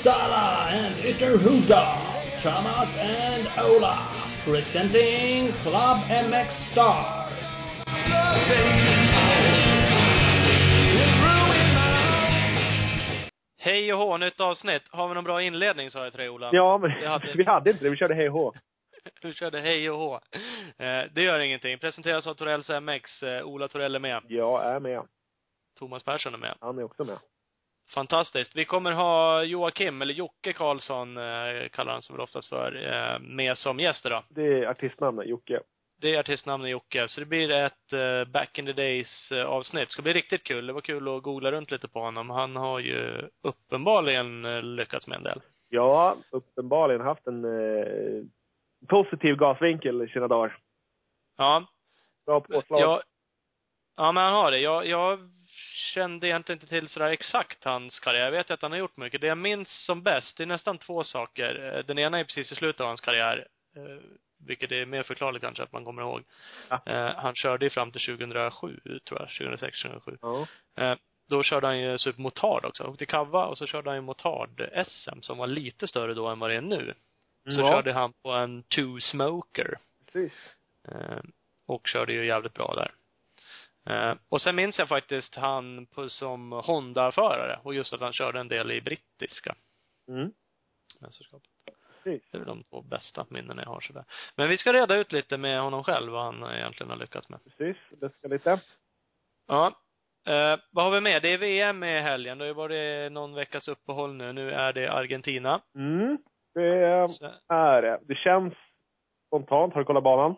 Uppsala and Ytterhuda, Thomas and Ola, presenting Club MX Star. Hej och hå, nytt avsnitt. Har vi någon bra inledning sa jag till dig Ola? Ja, men Vi hade- vi hade inte det. Vi körde hej och hå. Du körde hej och hå. Eh, det gör ingenting. Presenteras av Torells MX. Eh, Ola Torell är med. Jag är med. Thomas Persson är med. Han är också med. Fantastiskt. Vi kommer ha Joakim, eller Jocke Karlsson, eh, kallar han sig väl oftast för, eh, med som gäst idag. Det är artistnamnet, Jocke. Det är artistnamnet Jocke. Så det blir ett eh, back in the days avsnitt. Ska bli riktigt kul. Det var kul att googla runt lite på honom. Han har ju uppenbarligen lyckats med en del. Ja, uppenbarligen haft en eh, positiv gasvinkel i sina dagar. Ja. Bra påslag. Ja, ja men han har det. Jag, jag kände egentligen inte till sådär exakt hans karriär. Jag vet att han har gjort mycket. Det jag minns som bäst, det är nästan två saker. Eh, Den ena är precis i slutet av hans karriär. eh, Vilket är mer förklarligt kanske att man kommer ihåg. Ja. Eh, Han körde ju fram till 2007, tror jag. 2006, 2007. Ja. Då körde han ju Super Motard också. Åkte Kava och så körde han ju Motard-SM som var lite större då än vad det är nu. Så ja, körde han på en Two Smoker. precis. Och körde ju jävligt bra där. Eh, och sen minns jag faktiskt han på, som Honda-förare och just att han körde en del i brittiska Mm. mästerskapet. Precis. Det är de två bästa minnen jag har sådär. Men vi ska reda ut lite med honom själv vad han egentligen har lyckats med. Precis. Det ska lite. Ja. Eh, vad har vi med? Det är VM i helgen. Det har ju varit någon veckas uppehåll nu. Nu är det Argentina. Mm. Det är det. Det känns spontant. Har du kollat banan?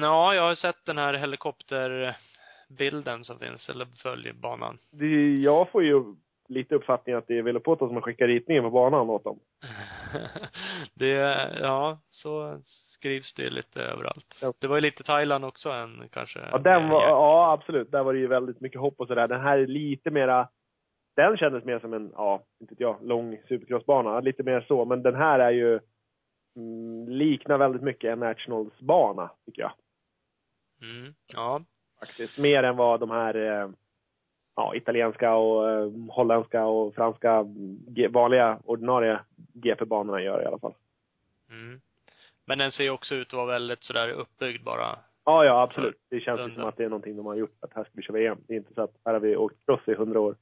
Ja, jag har sett den här helikopterbilden som finns, eller följer banan. Det, jag får ju lite uppfattningen att det är Velopoto som har skickat ritningen på banan åt dem. det, ja, så skrivs det lite överallt. Ja. Det var ju lite Thailand också än kanske. Ja, den var, Ja. ja absolut. Där var det ju väldigt mycket hopp och sådär. Den här är lite mera, den kändes mer som en, ja, inte vet jag, lång supercrossbana. Lite mer så. Men den här är ju, mm, liknar väldigt mycket en Nationals-bana, tycker jag. Mm, ja. Faktiskt. Mer än vad de här, eh, ja, italienska och eh, holländska och franska vanliga ordinarie GP-banorna gör i alla fall. Mm. Men den ser ju också ut att vara väldigt sådär uppbyggd bara. Ja, ja, absolut. Det känns ju som att det är någonting de har gjort. Att här ska vi köra VM. Det är inte så att här har vi åkt cross i hundra år.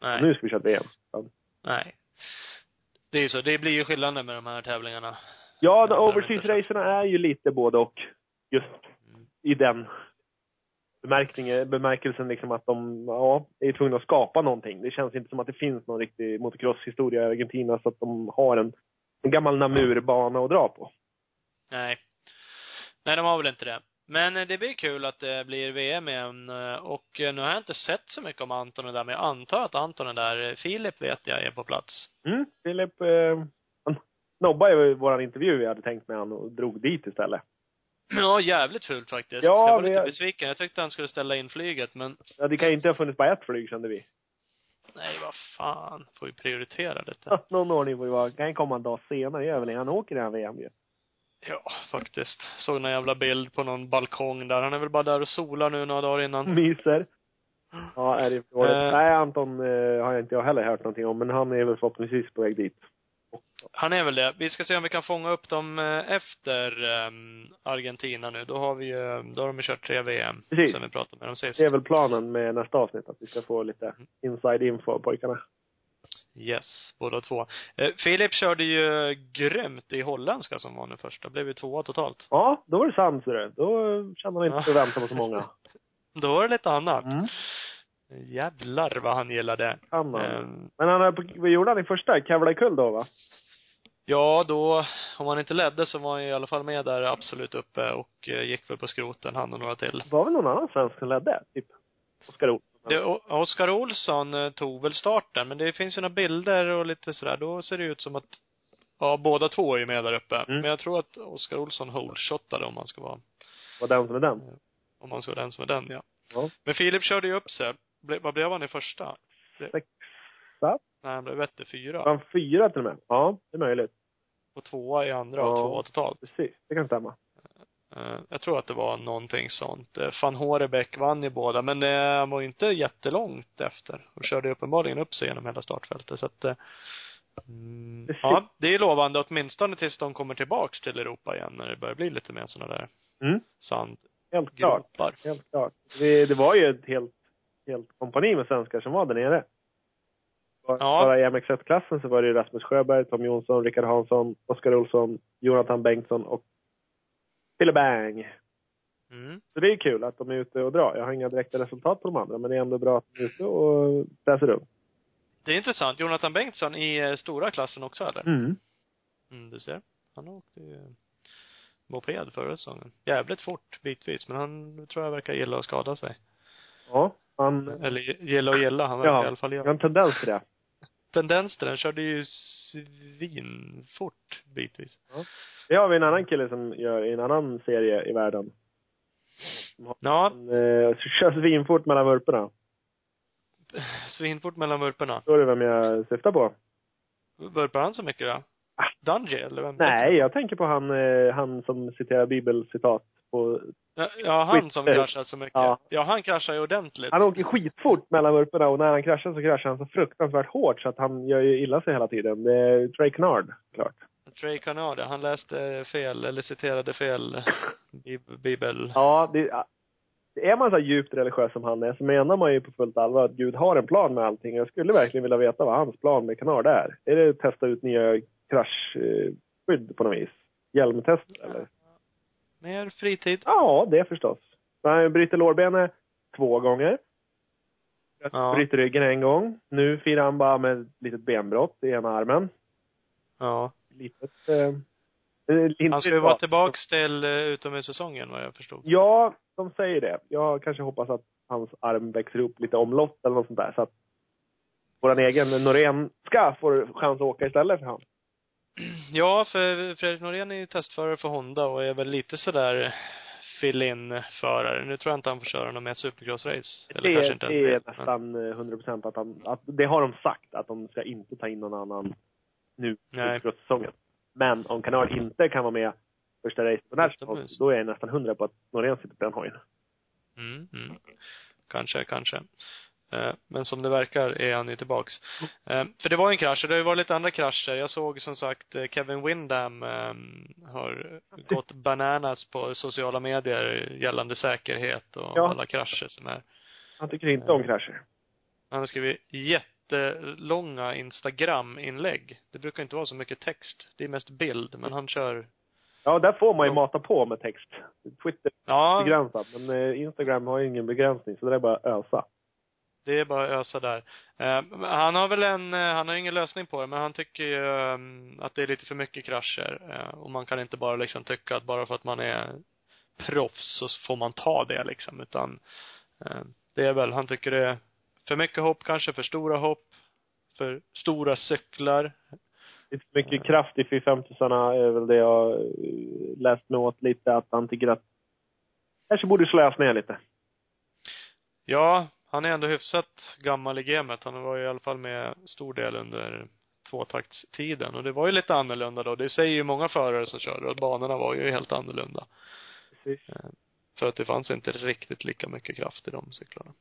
Nej. Nu ska vi köra VM. Ja. Nej. Det är ju så. Det blir ju skillnaden med de här tävlingarna. Ja, overseas-racerna är ju lite både och. Just. I den bemärkelsen liksom att de, ja, är tvungna att skapa någonting. Det känns inte som att det finns någon riktig motocross-historia i Argentina så att de har en, en gammal namurbana att dra på. Nej. Nej, de har väl inte det. Men eh, det blir kul att det blir VM igen. eh, Och eh, nu har jag inte sett så mycket om Anton och där, men jag antar att Anton är där. Filip vet jag är på plats. Mm, Filip, eh, han nobbade ju vår intervju vi hade tänkt med han och drog dit istället. Ja, jävligt fult faktiskt. Ja, jag var lite har- besviken. Jag tyckte han skulle ställa in flyget, men Ja, det kan ju inte ha funnits bara ett flyg kände vi. nej, vad fan. Får ju prioritera lite. Någon ordning får ju vara, kan ju komma en dag senare i överläggning. Han åker i det här VM ju. Ja, faktiskt. Såg någon jävla bild på någon balkong där. Han är väl bara där och solar nu några dagar innan. Myser. Ja, är det dåligt. Eh. Nej, Anton eh, har jag inte jag heller hört någonting om, men han är väl förhoppningsvis på väg dit. Han är väl det. Vi ska se om vi kan fånga upp dem eh, efter ehm, Argentina nu. Då har vi ju, då har de ju kört tre VM. Precis. Som vi pratade med dem sist. Det är väl planen med nästa avsnitt, att vi ska få lite inside info av pojkarna. Yes, båda två. Eh, Filip körde ju grymt i holländska som var nu första. Blev ju tvåa totalt. Ja, då var det sant, ser du. Då kände man inte Ja. för att vänta på så många. Då var det lite annat. Mm. Jävlar vad han gillade. Kan han. Ehm, Men han, vad gjorde han i första? Kavlaikull då, va? Ja, då, om han inte ledde så var han ju i alla fall med där absolut uppe och eh, gick väl på skroten, han och några till. Var väl någon annan svensk som ledde? Typ Oskar Olsson. Oskar Olsson eh, tog väl starten, men det finns ju några bilder och lite sådär. Då ser det ut som att, ja, båda två är ju med där uppe. Mm. Men jag tror att Oskar Olsson holeshotade om man ska vara, Var den som är den. om man ska vara den som är den, ja. Ja. Men Filip körde ju upp sig. Ble, vad blev han i första? Sexa? Nej, han blev bättre fyra. Var han fyra till och med? Ja, det är möjligt. Och tvåa i andra och Ja. tvåa totalt. Precis, det kan stämma. Eh, Jag tror att det var någonting sånt. Eh, Van Horebäck vann ju båda, men eh, han var ju inte jättelångt efter. Och körde uppenbarligen upp sig genom hela startfältet. Så att, Mm. Ja, det är lovande åtminstone tills de kommer tillbaks till Europa igen när det börjar bli lite mer sådana där Mm. sandgropar. Helt klart. Helt klart. Det, det var ju ett helt, helt kompani med svenskar som var där nere. Bara, Ja. bara i MX1-klassen så var det Rasmus Sjöberg, Tom Jonsson, Rickard Hansson, Oskar Olsson, Jonathan Bengtsson och Fille Bang. Mm. Så det är kul att de är ute och drar. Jag har inga direkta resultat på de andra, men det är ändå bra att de är ute och läser upp. Det är intressant. Jonathan Bengtsson i eh, stora klassen också eller? Mm. Mm, du ser. Han åkte ju moped förra säsongen. Jävligt fort bitvis, men han tror jag verkar gilla att skada sig. Ja, han Eller gilla och gilla, han verkar Ja. i alla fall har göra. en tendens till det. Tendens till den, körde ju svinfort bitvis. Det har vi en annan kille som gör i en annan serie i världen. Ja, Han eh, kör svinfort mellan vurporna. svinfort mellan vurporna. Förstår du vem jag syftar på? Vurpar han så mycket då? Dungy eller vem? Nej, jag tänker på han, eh, han som citerar bibelcitat på... Ja, han som kraschat så mycket. Ja. Ja. han kraschar ju ordentligt. Han åker skitfort mellan vurporna och när han kraschar så kraschar han så fruktansvärt hårt så att han gör ju illa sig hela tiden. Det är Trey Canard, klart. Trey Canada, han läste fel, eller citerade fel bib- bibel. Ja, det, är man så djupt religiös som han är så menar man ju på fullt allvar att Gud har en plan med allting. Jag skulle verkligen vilja veta vad hans plan med Canard är. Är det att testa ut nya kraschskydd på något vis? Hjälmtest eller? Mer fritid. Ja, det förstås. Han bryter lårbenet två gånger. Ja. Bryter ryggen en gång. Nu firar han bara med ett litet benbrott i ena armen. Ja. Litet, eh, Han ska ju vara tillbaks till uh, utomhussäsongen vad jag förstod. Ja, de säger det. Jag kanske hoppas att hans arm växer upp lite omlott eller något sånt där. Så att vår egen Norén ska få chans att åka istället för han. Ja, för Fredrik Norén är ju testförare för Honda och är väl lite sådär fill-in-förare. Nu tror jag inte han får köra något mer supercross-race. Eller Det, kanske inte det är nästan eh, 100 procent att han, att det har de sagt att de ska inte ta in någon annan nu Nej. i säsongen. Men om Canard inte kan vara med första racet på National, då är jag nästan hundra på att Norén sitter på den hojen. Mm, mm. Kanske, kanske. Eh, Men som det verkar är han ju tillbaks. Eh, För det var en krasch, och det har ju varit lite andra krascher. Jag såg som sagt eh, Kevin Windham eh, har gått bananas på sociala medier gällande säkerhet och Ja. alla krascher som är. Han tycker inte om krascher. Han har skrivit jättelånga Instagram-inlägg. Det brukar inte vara så mycket text. Det är mest bild, men han kör Ja, där får man ju mata på med text. Twitter är Ja, begränsat, men Instagram har ju ingen begränsning, så det är bara att ösa. Det är bara att ösa där. Eh, han har väl en, eh, han har ingen lösning på det, men han tycker ju eh, att det är lite för mycket krascher. Eh, och man kan inte bara liksom tycka att bara för att man är proffs så får man ta det liksom, utan eh, det är väl, han tycker det är för mycket hopp kanske, för stora hopp, för stora cyklar. Lite för mycket kraft i 450 är väl det jag eh, läst mig åt lite, att han tycker att kanske borde slöas ner lite. Ja, han är ändå hyfsat gammal i gamet. Han var ju i alla fall med stor del under tvåtaktstiden. Och det var ju lite annorlunda då. Det säger ju många förare som kör och banorna var ju helt annorlunda. Precis. För att det fanns inte riktigt lika mycket kraft i de cyklarna.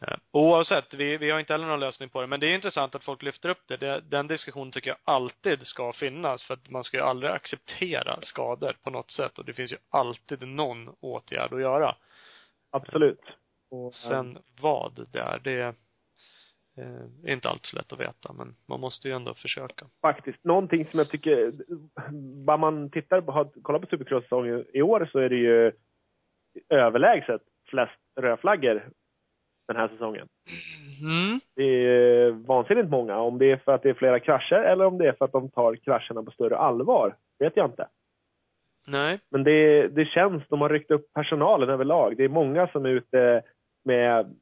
Eh, Oavsett, vi, vi har inte heller någon lösning på det. Men det är intressant att folk lyfter upp det. det. Den diskussionen tycker jag alltid ska finnas. För att man ska ju aldrig acceptera skador på något sätt. Och det finns ju alltid någon åtgärd att göra. Absolut. Och, eh, Sen vad det är, det är eh, inte alltid så lätt att veta. Men man måste ju ändå försöka. faktiskt. Någonting som jag tycker, bara man tittar på, har- kollar på Supercross-säsongen i år så är det ju överlägset flest rödflaggor den här säsongen. Mm. Det är vansinnigt många. Om det är för att det är flera krascher eller om det är för att de tar krascherna på större allvar, vet jag inte. Nej. Men det, det känns, de har ryckt upp personalen överlag. Det är många som är ute med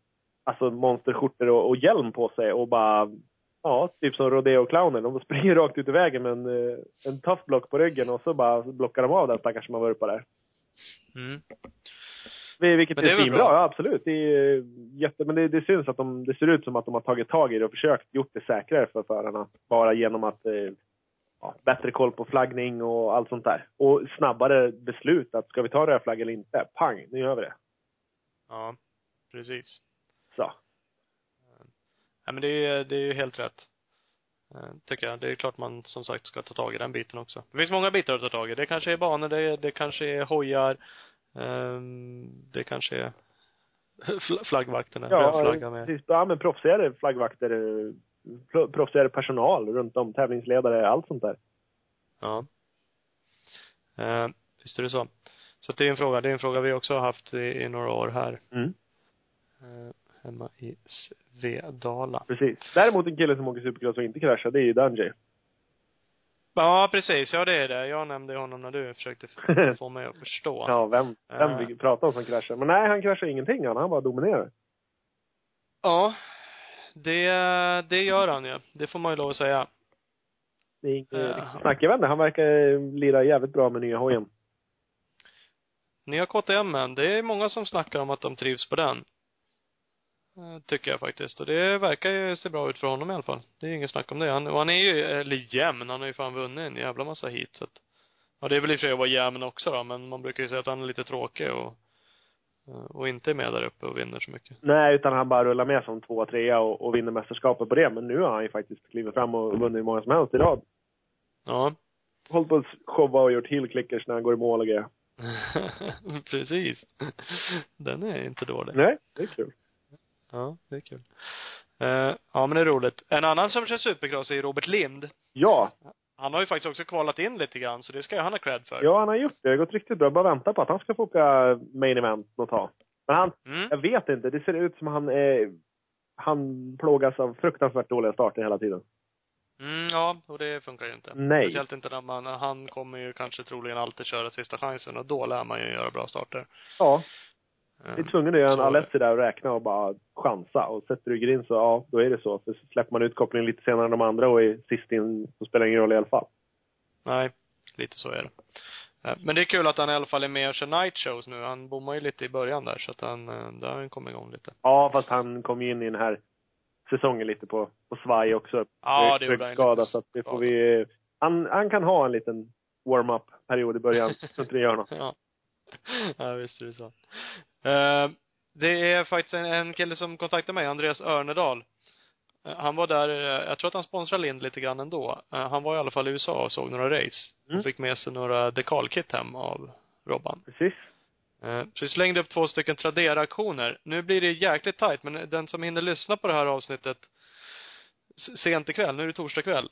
alltså monsterskjortor och, och hjälm på sig och bara, ja, typ som rodeo-clowner. De springer rakt ut i vägen med en, eh, en tough block på ryggen och så bara blockar de av den stackars som har uppe där. Mm. Vi- Vilket Men det är är svinbra, bra. ja absolut. Det är jätte, men det, det syns att de, det ser ut som att de har tagit tag i det och försökt gjort det säkrare för förarna. Bara genom att eh, ja, bättre koll på flaggning och allt sånt där. Och snabbare beslut att ska vi ta röd flagg eller inte? Pang, nu gör vi det. Ja, precis. Så. Ja, men det är, det är ju helt rätt. Eh, tycker jag. Det är klart man som sagt ska ta tag i den biten också. Det finns många bitar att ta tag i. Det kanske är banor, det, det kanske är hojar, ehm, det kanske är fl- flaggvakterna, Ja, rödflagga med. Ja, men proffsigare flaggvakter, pro- proffsigare personal runt om, tävlingsledare, allt sånt där. Ja. Eh, visst är det så. Så det är en fråga, det är en fråga vi också har haft i, i några år här. Mm. Eh, hemma i Svedala. Precis. Däremot en kille som åker supercross och inte kraschar, det är ju Dungey. Ja, precis. Ja, det är det. Jag nämnde honom när du försökte få mig att förstå. Ja, vem, vem Eh. vi pratar om som kraschar. Men nej, han kraschar ingenting han. Han bara dominerar. Ja. Det, det gör han ju. Det får man ju lov att säga. Det är inget Eh. snack. Jag vet inte, han verkar lira jävligt bra med nya hojen. Nya KTM, det är många som snackar om att de trivs på den. Eh, Tycker jag faktiskt. Och det verkar ju se bra ut för honom i alla fall. Det är inget snack om det. Han, och han är ju, eller jämn, han har ju fan vunnit en jävla massa hit så att, Ja, det är väl i och för sig att vara jämn också då, men man brukar ju säga att han är lite tråkig och, eh, och inte är med där uppe och vinner så mycket. Nej, utan han bara rullar med som tvåa, trea och, och vinner mästerskapet på det. Men nu har han ju faktiskt klivit fram och vunnit hur många som helst i rad. Ja. Hållit på att showa och gjort heel-clickers när han går i mål och grejer. Precis. Den är inte dålig. Nej, det är kul. Ja, det är kul. Eh, ja, men det är roligt. En annan som kör supercross är Robert Lind. Ja, Han har ju faktiskt också kvalat in lite grann, så det ska ju han ha cred för. ja han har gjort det. Det har gått riktigt bra. Bara vänta på att han ska få åka main event något tag. Men han, Mm. jag vet inte. Det ser ut som han är, han plågas av fruktansvärt dåliga starter hela tiden. Mm, ja, och det funkar ju inte. Nej. Speciellt inte när man, han kommer ju kanske troligen alltid köra sista chansen och då lär man ju göra bra starter. Ja, Vi är tvungna att göra en Alessi där och räkna och bara chansa. Och sätter du green så, ja, då är det så. För släpper man ut kopplingen lite senare än de andra och är sist in, så spelar det ingen roll i alla fall. Nej, lite så är det. Eh, Men det är kul att han i alla fall är med och kör night shows nu. Han bommar ju lite i början där, så att han, eh, där har han kommit igång lite. Ja, fast han kom ju in i den här säsongen lite på, på svaj också. Ja, det gjorde han skada, så att det får vi... Han, han kan ha en liten warm-up-period i början, så inte det gör något. Ja. ja, visst är det så. Eh, det är faktiskt en, en kille som kontaktade mig, Andreas Örnedal. Eh, han var där, eh, jag tror att han sponsrar Lind lite grann ändå. Han var i alla fall i USA och såg några race. Mm. Fick med sig några dekalkit hem av Robban. Precis. Så vi slängde upp två stycken Tradera-auktioner. Nu blir det jäkligt tajt, men den som hinner lyssna på det här avsnittet sent ikväll, nu är det torsdag kväll,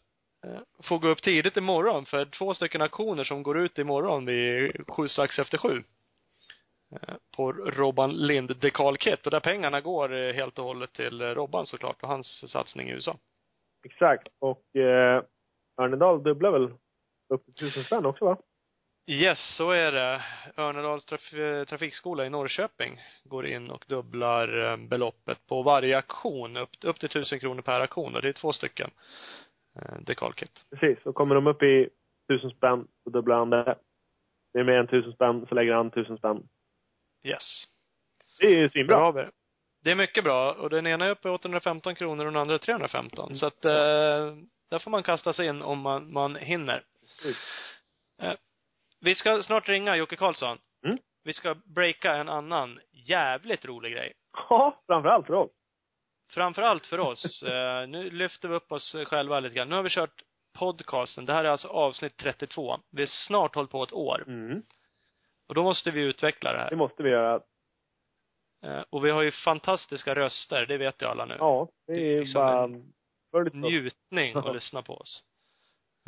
får gå upp tidigt imorgon för två stycken auktioner som går ut imorgon vid sju strax efter sju. På Robban Lind Dekalkit och där pengarna går eh, helt och hållet till eh, Robban såklart och hans satsning i USA. Exakt. Och eh, Örnedal dubblar väl upp till tusen spänn också, va? Yes, så är det. Örnedals traf eh, trafikskola i Norrköping går in och dubblar beloppet på varje auktion, upp, upp till tusen kronor per auktion och det är två stycken eh, dekalkit. Precis. Och kommer de upp i tusen spänn, så dubblar han det. Det är mer än tusen spänn, så lägger han tusen spänn. Yes. Det är Bra svinbra. har vi det. Det är mycket bra och den ena är uppe i 815 kronor och den andra är 315. Så att, eh, där får man kasta sig in om man, man hinner. Eh, vi ska snart ringa Jocke Karlsson. Mm. Vi ska breaka en annan jävligt rolig grej. Ja, framförallt för oss. Framförallt för oss. Eh, nu lyfter vi upp oss själva lite grann. Nu har vi kört podcasten. Det här är alltså avsnitt 32. Vi har snart hållit på ett år. Mm. Och då måste vi utveckla det Det här. måste vi göra. Eh, och vi har ju fantastiska röster, det vet ju alla nu. Ja, det Det är är liksom bara... en. Njutning att lyssna på oss.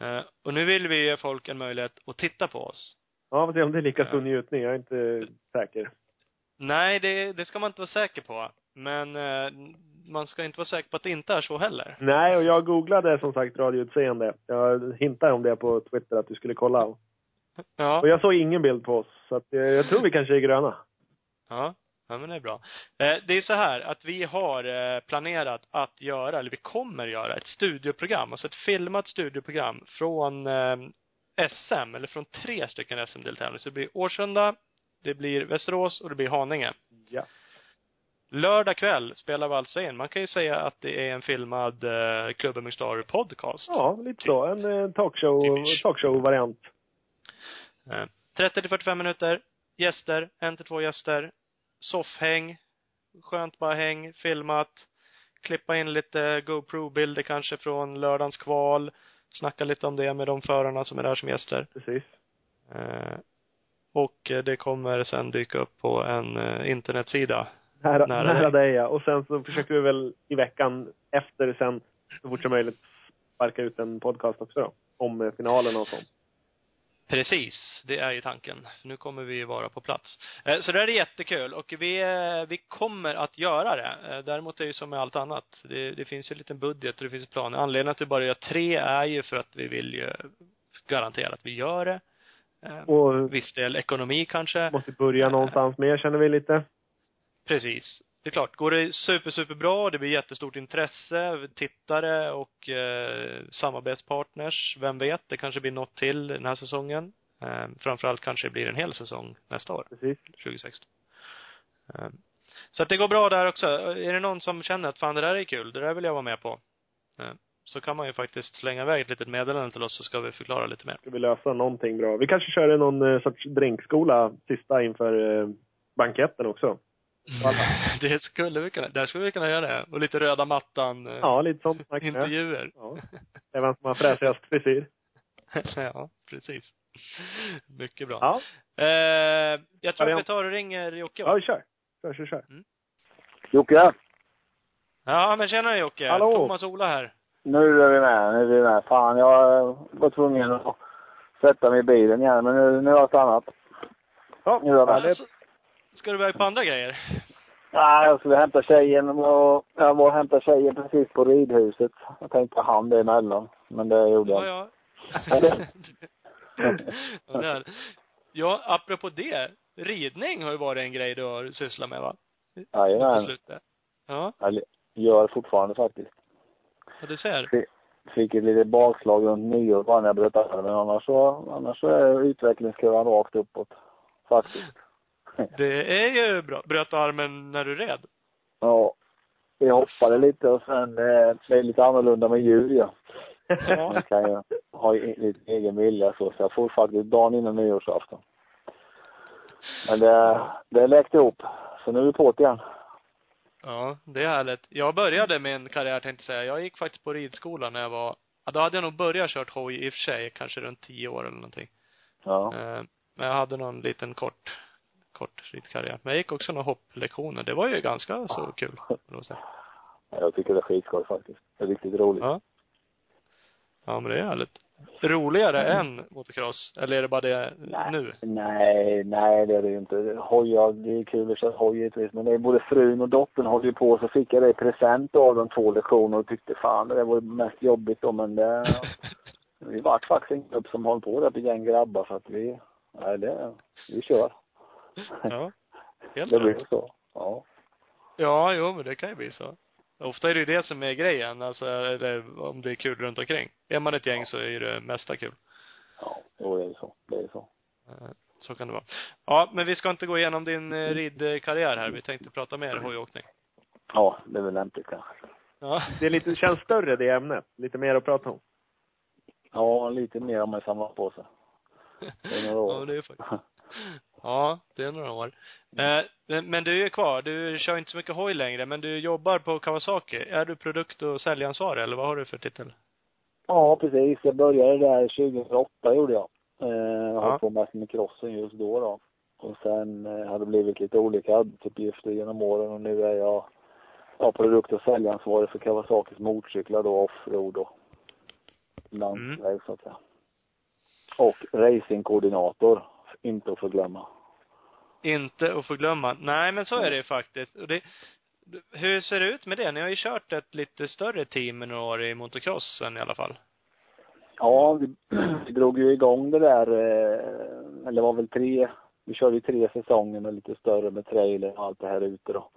Eh, och nu vill vi ge folk en möjlighet att titta på oss. Ja, får se om det är lika stor Ja. njutning. Jag är inte säker. Nej, det, det ska man inte vara säker på. Men eh, man ska inte vara säker på att det inte är så heller. Nej, och jag googlade som sagt radioutseende. Jag hintade om det på Twitter att du skulle kolla. Ja. Och jag såg ingen bild på oss. Så att eh, jag tror vi kanske är gröna. Ja, ja men det är bra. Eh, det är så här att vi har eh, planerat att göra, eller vi kommer göra, ett studioprogram, alltså ett filmat studioprogram från SM, eller från tre stycken SM-deltävlingar. Så det blir Årsunda, det blir Västerås och det blir Haninge. Ja. Lördag kväll spelar vi alltså in. Man kan ju säga att det är en filmad eh, Club Star podcast. Ja, lite så. En eh, talkshow, talkshow-variant. Eh, 30 till 45 minuter, gäster, en till två gäster, soffhäng, skönt bara häng, filmat, klippa in lite GoPro-bilder kanske från lördagens kval. Snacka lite om det med de förarna som är där som gäster. Precis. Eh, och eh, det kommer sen dyka upp på en eh, internetsida. Nära, Nära nära, dig. ja. Och sen så försöker vi väl i veckan efter sen, så fort som möjligt, sparka ut en podcast också då. Om eh, finalen och sånt. Precis, det är ju tanken. Nu kommer vi vara på plats. Eh, Så det är jättekul och vi, eh, vi kommer att göra det. Eh, Däremot är det ju som med allt annat. Det, det finns ju en liten budget och det finns en plan. Anledningen att vi bara gör tre är ju för att vi vill ju garantera att vi gör det. Och Viss del ekonomi kanske. måste börja någonstans mer känner vi lite. Precis. Det är klart, går det super, super bra, det blir jättestort intresse, tittare och eh, samarbetspartners, vem vet, det kanske blir något till den här säsongen. Eh, framförallt kanske det blir en hel säsong nästa år, Precis. 2016. Eh, så att det går bra där också. Är det någon som känner att fan det där är kul, det där vill jag vara med på. Eh, så kan man ju faktiskt slänga iväg ett litet meddelande till oss så ska vi förklara lite mer. Ska vi lösa någonting bra. Vi kanske kör någon eh, sorts drinkskola sista inför eh, banketten också. Det skulle vi kunna, där skulle vi kunna göra det. Och lite röda mattan, eh, Ja, lite sånt snack intervjuer. Ja. Det är vem som har fräsigast frisyr. ja, precis. Mycket bra. Ja. Eh, jag tror att vi tar och ringer Jocke va? Ja, vi kör. Kör, kör, kör. Jocke, Ja, men tjena Jocke. Hallå. Thomas Ola här. nu är vi med. Nu är vi med. Fan, jag var tvungen att sätta mig i bilen igen, men nu, nu har jag stannat. Ja, Nu är jag med. Alltså, ska du iväg på andra grejer? Nej, jag skulle hämta tjejen och jag var och hämtade tjejen precis på ridhuset. Jag tänkte han det emellan, men det gjorde jag Ja, ja. ja, ja, apropå det. Ridning har ju varit en grej du har sysslat med va? Jajamän. Ja, Jag gör fortfarande faktiskt. och du ser. Fick ett litet bakslag runt nyår bara när jag bröt armen. Annars så, annars så är utvecklingskurvan rakt uppåt. Faktiskt. Det är ju bra. Bröt armen när du red? Ja. Vi hoppade lite och sen, eh, är lite annorlunda med djur ja. Ja. Man kan ju ha lite egen vilja så, så jag får faktiskt dagen innan nyårsafton. Men det, det läkte ihop. Så nu är vi på det igen. Ja, det är härligt. Jag började en karriär tänkte jag säga. Jag gick faktiskt på ridskola när jag var, ja, då hade jag nog börjat kört hoj i och för sig, kanske runt tio år eller någonting. Ja. Eh, Men jag hade någon liten kort, kort ridkarriär. Men jag gick också några hopplektioner. Det var ju ganska så kul, jag säga. Jag tycker det är skitskoj faktiskt. Det är riktigt roligt. Ja. Ja, men det är härligt. Roligare än motocross? Eller är det bara det Nej. nu? Nej, nej det är det ju inte. Hojar, det är kul att köra hoj givetvis. Men det är både frun och dottern håller ju på. Så fick jag det i present av de två lektioner och tyckte fan det var mest jobbigt då. Men det, vi vart faktiskt en grupp som håller på där, ett gäng grabbar. Så att vi, nej det, vi kör. Ja. Helt Det blir så. Ja. Ja, jo, men det kan ju bli så. Ofta är det ju det som är grejen, alltså, eller om det är kul runt omkring. Är man ett gäng så är det mesta kul. Ja, jo det är så. Det är så. Eh, Så kan det vara. Ja, men vi ska inte gå igenom din eh, ridkarriär här. Vi tänkte prata mer hojåkning. Ja, det är väl lämpligt kanske. Ja. Det är lite, känns större det ämnet. Lite mer att prata om. Ja, lite mer om man samlar på sig. Det är några Ja, år. det är faktiskt. Ja, det är några år. Eh, men- men du är kvar. Du kör inte så mycket hoj längre, men du jobbar på Kawasaki. Är du produkt och säljansvarig, eller vad har du för titel? Ja, precis. Jag började där 2008 gjorde jag. Eh, jag Ja. höll på mest med crossen just då då. Och sen eh, har det blivit lite olika arbetsuppgifter genom åren och nu är jag ja, produkt och säljansvarig för Kawasakis motorcyklar då, offroad och landsväg så att säga. Och racingkoordinator, inte att förglömma. Inte att förglömma. Nej, men så är det ju faktiskt. Och det, hur ser det ut med det? Ni har ju kört ett lite större team i några år i motocrossen i alla fall. Ja, vi, vi drog ju igång det där, eh, eller det var väl tre, vi körde ju tre säsonger med lite större med trailer och allt det här ute då.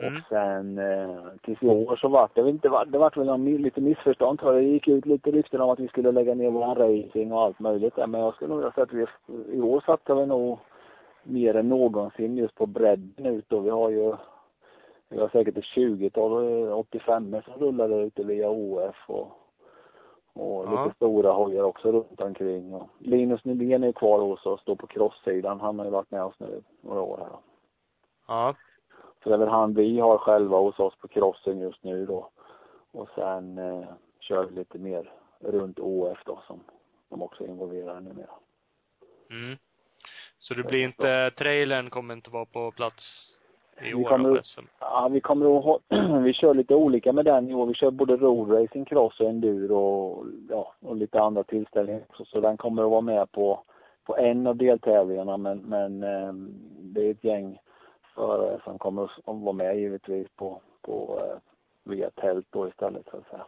Mm. Och sen eh, tills i år så vart det inte, det vart väl någon, lite missförstånd tror jag. Det gick ut lite rykten om att vi skulle lägga ner våran racing och allt möjligt där. Men jag skulle nog säga att vi, i år satsar vi nog mer än någonsin just på bredden ut och vi har ju vi har säkert ett 20-tal 85 som rullar där ute via OF och, och Ja. lite stora hojar också runt omkring. Och Linus Nylén är kvar hos oss, står på crosssidan. Han har ju varit med oss nu några år här då. Ja. Så det är väl han vi har själva hos oss på crossen just nu då. Och sen eh, kör vi lite mer runt OF då som de också är involverade numera. Mm. Så det blir inte, trailern kommer inte vara på plats i Vi år kommer- då på SM? Ja, vi kommer att ha, vi kör lite olika med den i år. Vi kör både roadracing, cross och enduro och, ja, och lite andra tillställningar också. Så den kommer att vara med på, på en av deltävlingarna men, men eh, det är ett gäng förare som kommer att vara med givetvis på, på eh, via tält då istället så att säga.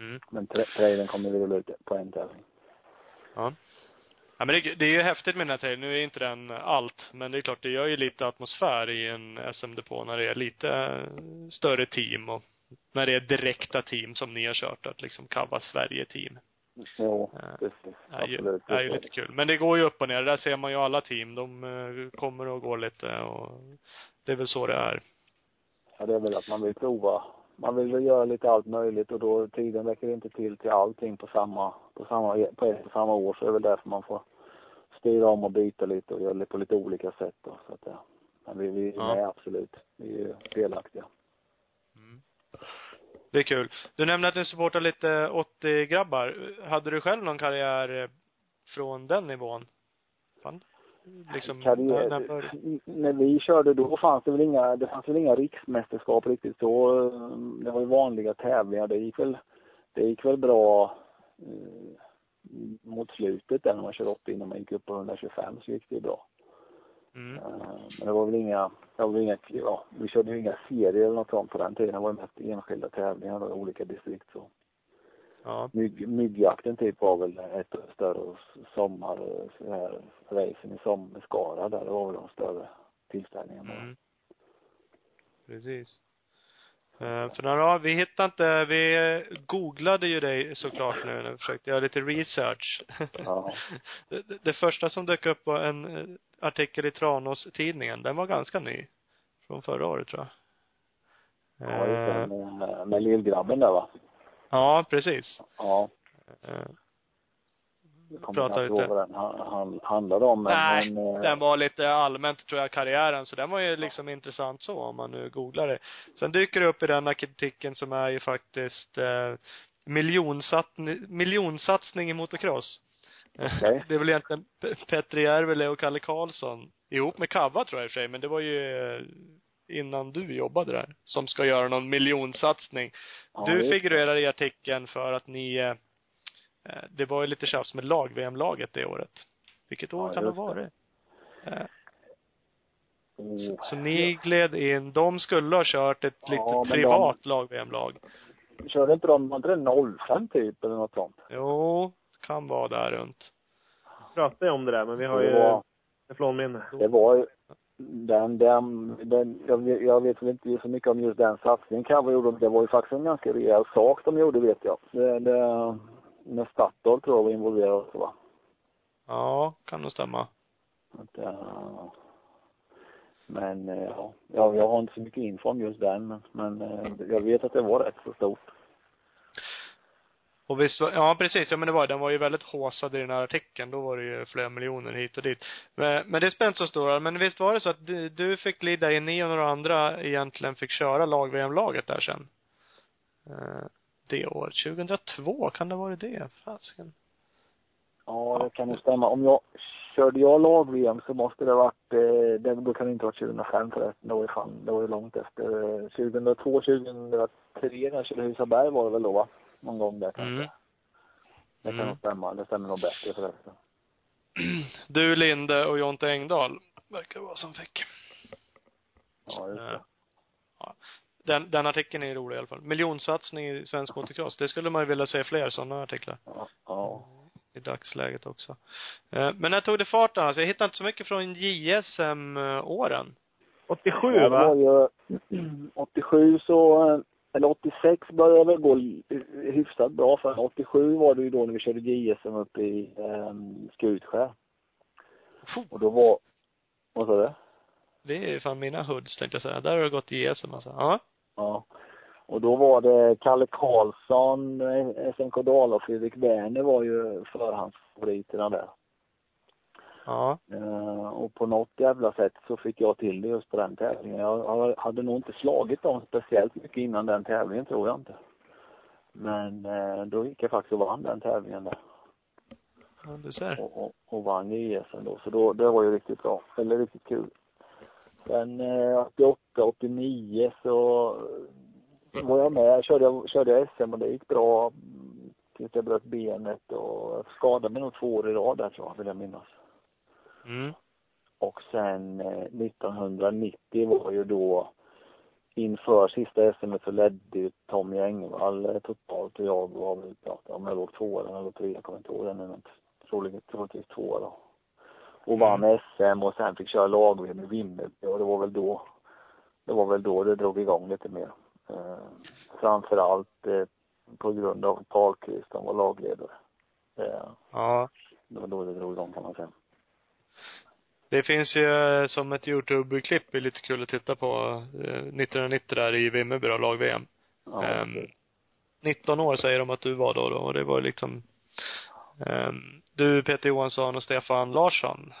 Mm. Men tra- trailern kommer vi rulla ut på en tävling. Ja. Ja men det, det är ju häftigt med den här trailern. Nu är inte den allt, men det är klart det gör ju lite atmosfär i en SM-depå när det är lite eh, större team och när det är direkta team som ni har kört, att liksom Kava Sverige-team. Jo, Ja. precis. är ju, Absolut. är ju lite kul. Men det går ju upp och ner. Där ser man ju alla team. De eh, kommer och går lite och det är väl så det är. Ja, det är väl att man vill prova. Man vill väl göra lite allt möjligt och då tiden räcker inte till till allting på samma, på samma, på ett och samma år. Så det är väl därför man får styra om och byta lite och göra det på lite olika sätt då. Så att, ja. Men vi, vi är Ja. med absolut. Vi är delaktiga. Det är kul. Du nämnde att ni supportar lite 80-grabbar. Hade du själv någon karriär eh, från den nivån? Fan. Liksom, Karriär, när, när när vi körde då fanns det väl inga, det fanns väl inga riksmästerskap riktigt så. Det var ju vanliga tävlingar. Det gick väl, det gick väl bra eh, mot slutet där när man körde 80 innan man gick upp på 125 så gick det bra. Mm. Eh, Men det var väl inga, det var väl inga, ja, vi körde ju inga serier eller något sånt på den tiden. Det var mest enskilda tävlingar då, i olika distrikt så. Ja. Mygg, myggjakten typ var väl ett större sommar, så här, racen i sommar, Skara där, det var väl de större tillställningarna. Mm. Precis. Eh, för några, vi hittade inte, vi googlade ju dig såklart nu när vi försökte göra lite research. Ja. det, det- första som dök upp var en eh, artikel i Tranås-tidningen. Den var ganska ny. Från förra året tror jag. Ja, just det, Eh, med, med lillgrabben där va? ja, precis. Ja. Jag kommer Prata inte lite. ihåg vad den han, han, handlade om. Men, Nej, men, eh, den var lite allmänt tror jag karriären, så den var ju liksom intressant så om man nu googlar det. Sen dyker det upp i den artikeln som är ju faktiskt eh, miljonsatsning, miljonsatsning i motocross. Okej. Det är väl egentligen P- Petri Järvele och Kalle Karlsson, ihop med Kava tror jag i och för sig, men det var ju eh, innan du jobbade där, som ska göra någon miljonsatsning. ja, du figurerar i artikeln för att ni, eh, det var ju lite tjafs med lag-VM-laget det året. Vilket år Ja, kan det ha det. varit? Eh, Så, Oh. så ni gled in, de skulle ha kört ett Ja, litet men de- privat lag-VM-lag. Körde inte de, var inte det 05 typ eller något sånt? Jo, kan vara där runt. Pratade jag om det där, men vi har Det ju var- teflonminne. Det var ju den, den, den jag, vet- jag vet väl inte så mycket om just den satsningen Kawa gjorde. Det var ju faktiskt en ganska rejäl sak de gjorde vet jag. Det, det, med Statoil tror jag var involverad också va? Ja, kan nog stämma. Att, eh, men eh, ja, jag, har inte så mycket info om just den men, men eh, jag vet att det var rätt så stort. Och visst var, ja precis, ja men det var den var ju väldigt håsad i den här artikeln. Då var det ju flera miljoner hit och dit. Men, men det spelar inte så stor roll. Men visst var det så att du, du fick glida in, ni och några andra egentligen fick köra lag-VM-laget där sen? Det år. 2002, kan det ha varit det? Fasken. Ja, det kan nog stämma. Om jag körde jag lag-VM så måste det ha varit, eh, det, då kan det inte ha varit 2005 förresten. Det var ju fan, det var ju långt efter. Eh, 2002, 2003 när jag körde Husaberg var det väl då va? Någon gång där kanske. Mm. Det kan Mm. nog stämma. Det stämmer nog bättre förresten. Du, Linde och Jonte Engdahl verkar vara som fick. Ja, just det. Ja. Den, den artikeln är rolig i alla fall. Miljonsatsning i svensk motocross. Det skulle man ju vilja se fler sådana artiklar. Ja. ja. I dagsläget också. Eh, Men när tog det fart då? Alltså, jag hittade inte så mycket från JSM-åren. 87 Ja, va? var ju 87 så, eh, eller 86 började det väl gå hyfsat bra för 87 var det ju då när vi körde JSM uppe i eh, Skutskär. Och då var, vad sa du? Det är fan mina hoods tänkte jag säga. Där har det gått JSM alltså. Ja. Ja. Och då var det Kalle Karlsson, SMK Dala och Fredrik Werner var ju förhandsfavoriterna där. Ja. Eh, och på något jävla sätt så fick jag till det just på den tävlingen. Jag, hade nog inte slagit dem speciellt mycket innan den tävlingen tror jag inte. Men eh, då gick jag faktiskt och vann den tävlingen där. ja du ser. Och, och, och vann JSM då. Så då, det var ju riktigt bra. Eller riktigt kul. Sen eh, 88, 89 så var jag med. Körde, körde SM och det gick bra. Tills jag bröt benet och skadade mig nog två år i rad där tror jag, vill jag minnas. Mm. Och sen eh, 1990 var ju då inför sista SM så ledde ju Tommy Engvall eh, totalt och jag var väl, ja, om jag låg tvåa eller trea, jag kommer inte ihåg det nu, men troligtvis tvåa då. Och vann SM och sen fick köra lag-VM i Vimmerby och det var väl då, det var väl då det drog igång lite mer. Eh, framförallt eh, på grund av Karlqvist, han var lagledare. Eh, Ja. det var då det drog igång kan man säga. Det finns ju eh, som ett Youtube-klipp, det är lite kul att titta på, eh, 1990 där i Vimmerby då, lag-VM. Ja, Ehm, 19 år säger de att du var då, då och det var liksom ehm, du, Peter Johansson och Stefan Larsson.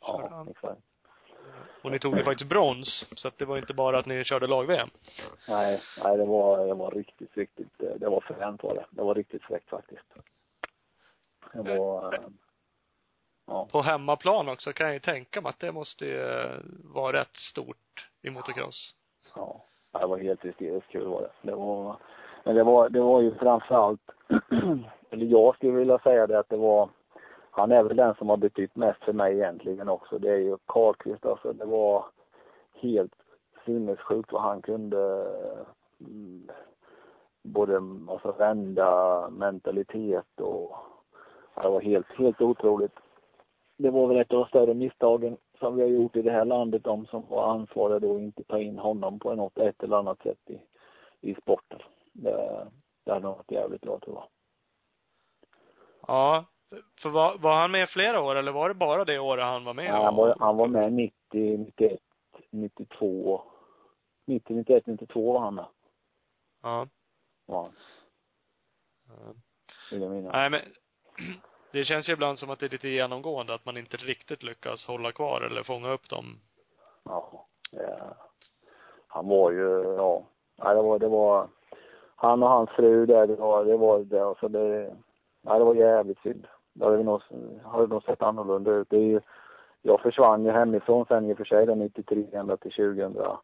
ja, exakt. Och ni tog ju faktiskt brons, så att det var inte bara att ni körde lag-VM. Nej, nej det var, det var riktigt, riktigt, eh, det var fränt var det. Det var riktigt fräckt faktiskt. Det var, eh, ja, På hemmaplan också kan jag ju tänka mig att det måste ju eh, vara rätt stort i motocross. ja. Det var helt hysteriskt kul var det. Det var, men det var, det var ju framförallt, eller jag skulle vilja säga det att det var, han är väl den som har betytt mest för mig egentligen också. Det är ju Karlqvist alltså. Det var helt sinnessjukt vad han kunde mm, både alltså vända mentalitet och ja, det var helt, helt otroligt. Det var väl ett av de större misstagen som vi har gjort i det här landet, de som var ansvariga då, inte ta in honom på något, ett eller annat sätt i, i sporten. Det, det hade varit jävligt bra tror jag. Ja. För var, var han med flera år eller var det bara det året han var med? Ja, han, var, han var med 90, 91, 92. 90, 91, 92 var han med. Ja. Han, Ja. vill jag minnas. Nej men, det känns ju ibland som att det är lite genomgående, att man inte riktigt lyckas hålla kvar eller fånga upp dem. Ja. ja. Han var ju, ja. Nej, det var, det var, han och hans fru där, det var, det var det, alltså det, nej, det var jävligt synd. Det hade vi nog, hade nog sett annorlunda ut. Det är ju, jag försvann ju hemifrån sen i och för sig 93 ända till 2001.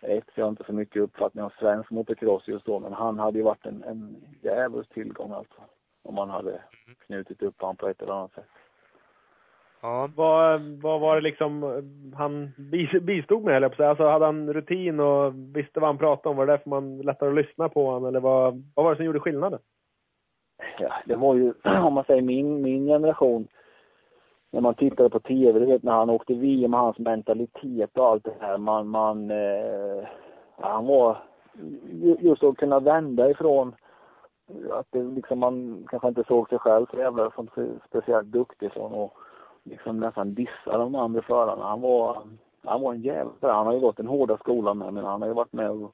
Så jag har inte så mycket uppfattning om svensk motocross just då, men han hade ju varit en, en jävligt tillgång alltså. Om man hade knutit upp honom på ett eller annat sätt. Ja. Vad, vad var det liksom eh, han bistod med, höll jag på att säga? Alltså hade han rutin och visste vad han pratade om? Var det därför man lättare att lyssna på honom? Eller vad, vad var det som gjorde skillnaden? Ja, det var ju, om man säger min, min generation, när man tittade på tv, du vet när han åkte VM, hans mentalitet och allt det här, man, man, eh, han var, just att kunna vända ifrån att det liksom man kanske inte såg sig själv så jävla som så- speciellt duktig från och liksom nästan dissa de andra förarna. Han var, han var en jävla, han har ju gått den hårda skolan med, men han har ju varit med och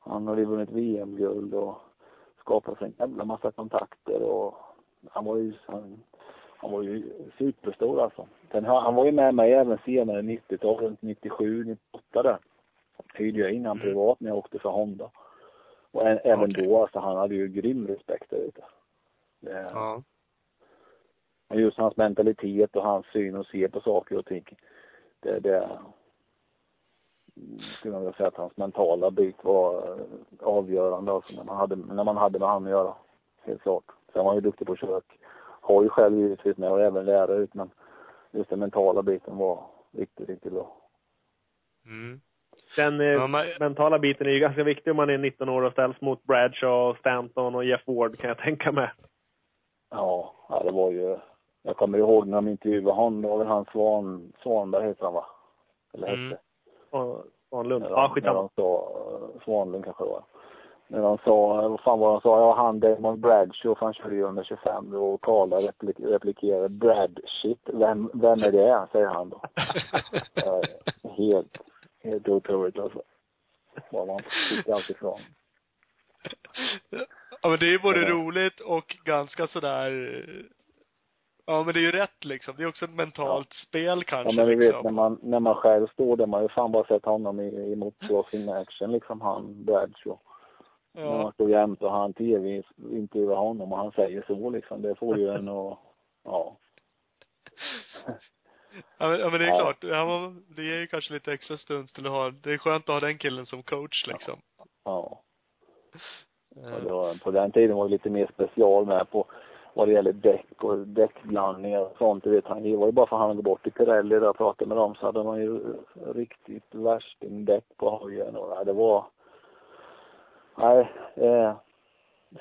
han har ju vunnit VM-guld och skapat sig en jävla massa kontakter och han var ju, han, han var ju superstor alltså. Sen, han, var ju med mig även senare 90-tal, runt 97, 98 där. Hyrde jag in han privat när jag åkte för Honda. Och ä, även då, alltså han hade ju grym respekt där ute. Det, Ja. just hans mentalitet och hans syn och se på saker och ting. Det, det skulle man vilja säga att hans mentala bit var eh, avgörande alltså när man hade, när man hade med honom att göra. Helt klart. Sen var han ju duktig på kök. Har ju själv givetvis med och även lära ut men just den mentala biten var riktigt, riktigt bra. Mm. Den eh, Ja, men, mentala biten är ju ganska viktig om man är 19 år och ställs mot Bradshaw, Stanton och Jeff Ward kan jag tänka mig. Ja, ja det var ju, jag kommer ihåg när de intervjuade honom, det var väl han Svan, Svanberg heter han va? Eller hette? Mm. Svanlund. Ja, skitsamma. sa, eh, Svanlund kanske det var. När de sa, vad fan var de sa, ja han Damon Bradshaw, för han körde ju under 25 och Karla replik, replikerade Brad shit, vem, vem är det? säger han då. Helt, helt otroligt alltså. Vad man fick allt ifrån. ja men det är både Ja. roligt och ganska sådär Ja, men det är ju rätt liksom. Det är också ett mentalt spel Ja kanske men du vet liksom. när man, när man själv står där, man har ju fan bara sett honom i, i motocross in action liksom, han Bradshaw. När Ja. man står jämte och han tv intervjuar honom och han säger så liksom, det får ju en att, ja. Ja men, ja, men det är Ja. klart, ja, men det ger ju kanske lite extra stund till att ha, det är skönt att ha den killen som coach liksom. Ja. Och Eh, det var, på den tiden var det lite mer special med på vad det gäller däck och däckblandningar och sånt. Det vet, han, det var ju bara för att han gick bort till Pirelli där och pratade med dem så hade man ju riktigt värstingdäck på hojen och det var, nej, eh,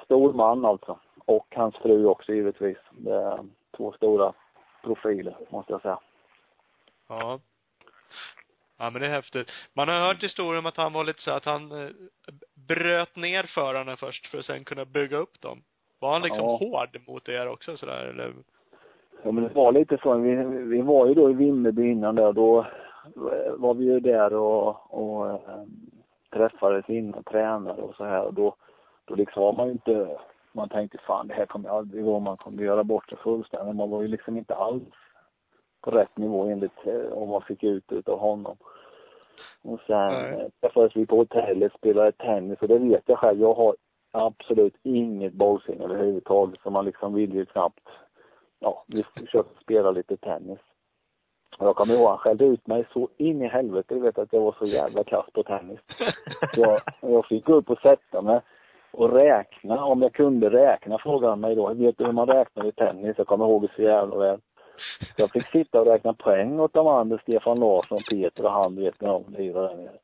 stor man alltså. Och hans fru också givetvis. Det är två stora profiler måste jag säga. Ja. Ja men det är häftigt. Man har hört historier om att han var lite så att han eh, bröt ner förarna först för att sen kunna bygga upp dem. Var han liksom Ja. hård mot er också sådär eller? Ja men det var lite så. Vi, vi var ju då i Vimmerby innan där. Då var vi ju där och, och äh, träffades innan tränare och så här. Och då, då liksom var man ju inte, man tänkte fan det här kommer aldrig gå. Man kommer göra bort sig fullständigt. Man var ju liksom inte alls på rätt nivå enligt eh, vad man fick ut utav honom. Och sen Nej. eh, träffades vi på hotellet, spelade tennis och det vet jag själv. Jag har absolut inget bollsinne överhuvudtaget så man liksom vill ju knappt ja, vi försökte spela lite tennis. Och jag kommer ihåg, han skällde ut mig så in i helvete. Du vet att jag var så jävla kass på tennis. Jag, jag fick gå upp och sätta mig och räkna. Om jag kunde räkna frågade han mig då. Vet du hur man räknar i tennis? Jag kommer ihåg det så jävla väl. Jag fick sitta och räkna poäng åt de andra, Stefan Larsson, Peter och han, du vet, när de lirade där nere.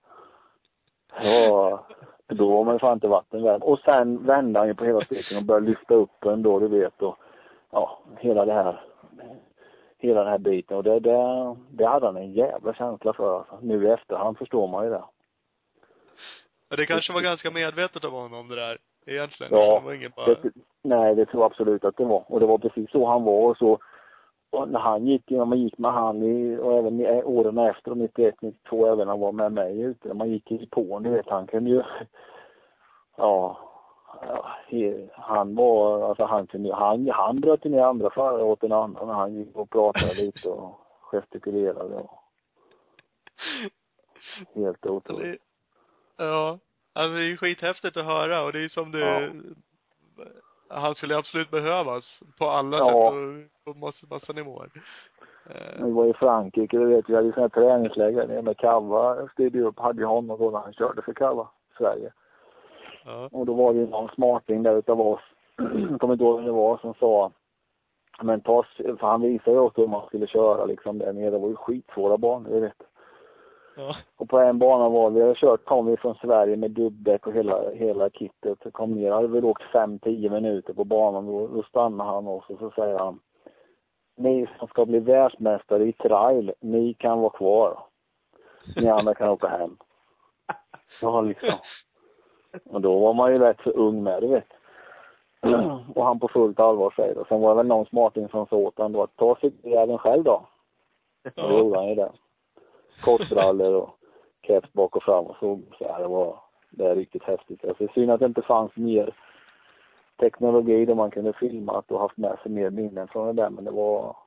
Ja, då var man ju fan inte vatten värd. Och sen vände han ju på hela steken och började lyfta upp en då, du vet. Och, ja, hela det här, hela den här biten. Och det, det, det hade han en jävla känsla för alltså. Nu i efterhand förstår man ju det. Ja, det kanske var ganska medvetet av honom det där, egentligen. Ja, det var ingen bara, Det, nej, det tror jag absolut att det var. Och det var precis så han var och så. Och när han gick, när man gick med han i, och även i, åren efter, 91, 92, även när han var med mig ute, när man gick i på du vet, han kunde ju, ja, han var, alltså han kunde han, han bröt ju ner andra förare åt en annan han gick och pratade lite och gestikulerade och helt otroligt. ja. Alltså det är ju skithäftigt att höra och det är som du, Ja. Han skulle absolut behövas på alla Ja. sätt och på massa, massa nivåer. Eh, Vi var i Frankrike, du vet, vi hade sådana här träningsläger nere med Kava, styrde upp, hade ju honom då när han körde för Kava, Sverige. ja. Och då var det ju någon smarting där utav oss, jag kommer inte ihåg vem det var, som sa men ta, för han visade ju också hur man skulle köra liksom där nere. Det var ju skitsvåra banor, du vet. Ja. Och på en bana var vi, hade kört, kom vi från Sverige med dubbdäck och hela, hela kittet. Kom ner, hade väl åkt fem, tio minuter på banan. Då, då stannade han oss och så säger han, ni som ska bli världsmästare i trail, ni kan vara kvar. Ni andra kan åka hem. Ja, liksom. Och då var man ju rätt så ung med, du vet. Och han på fullt allvar säger det. Sen var det väl någon smarting som sa åt honom då att ta cykeljäveln själv då. Och då gjorde han ju det. Kortbrallor och keps bak och fram och så. så här, det var, det är riktigt häftigt. Alltså, synd att det inte fanns mer teknologi där man kunde filmat och haft med sig mer minnen från det där. Men det var,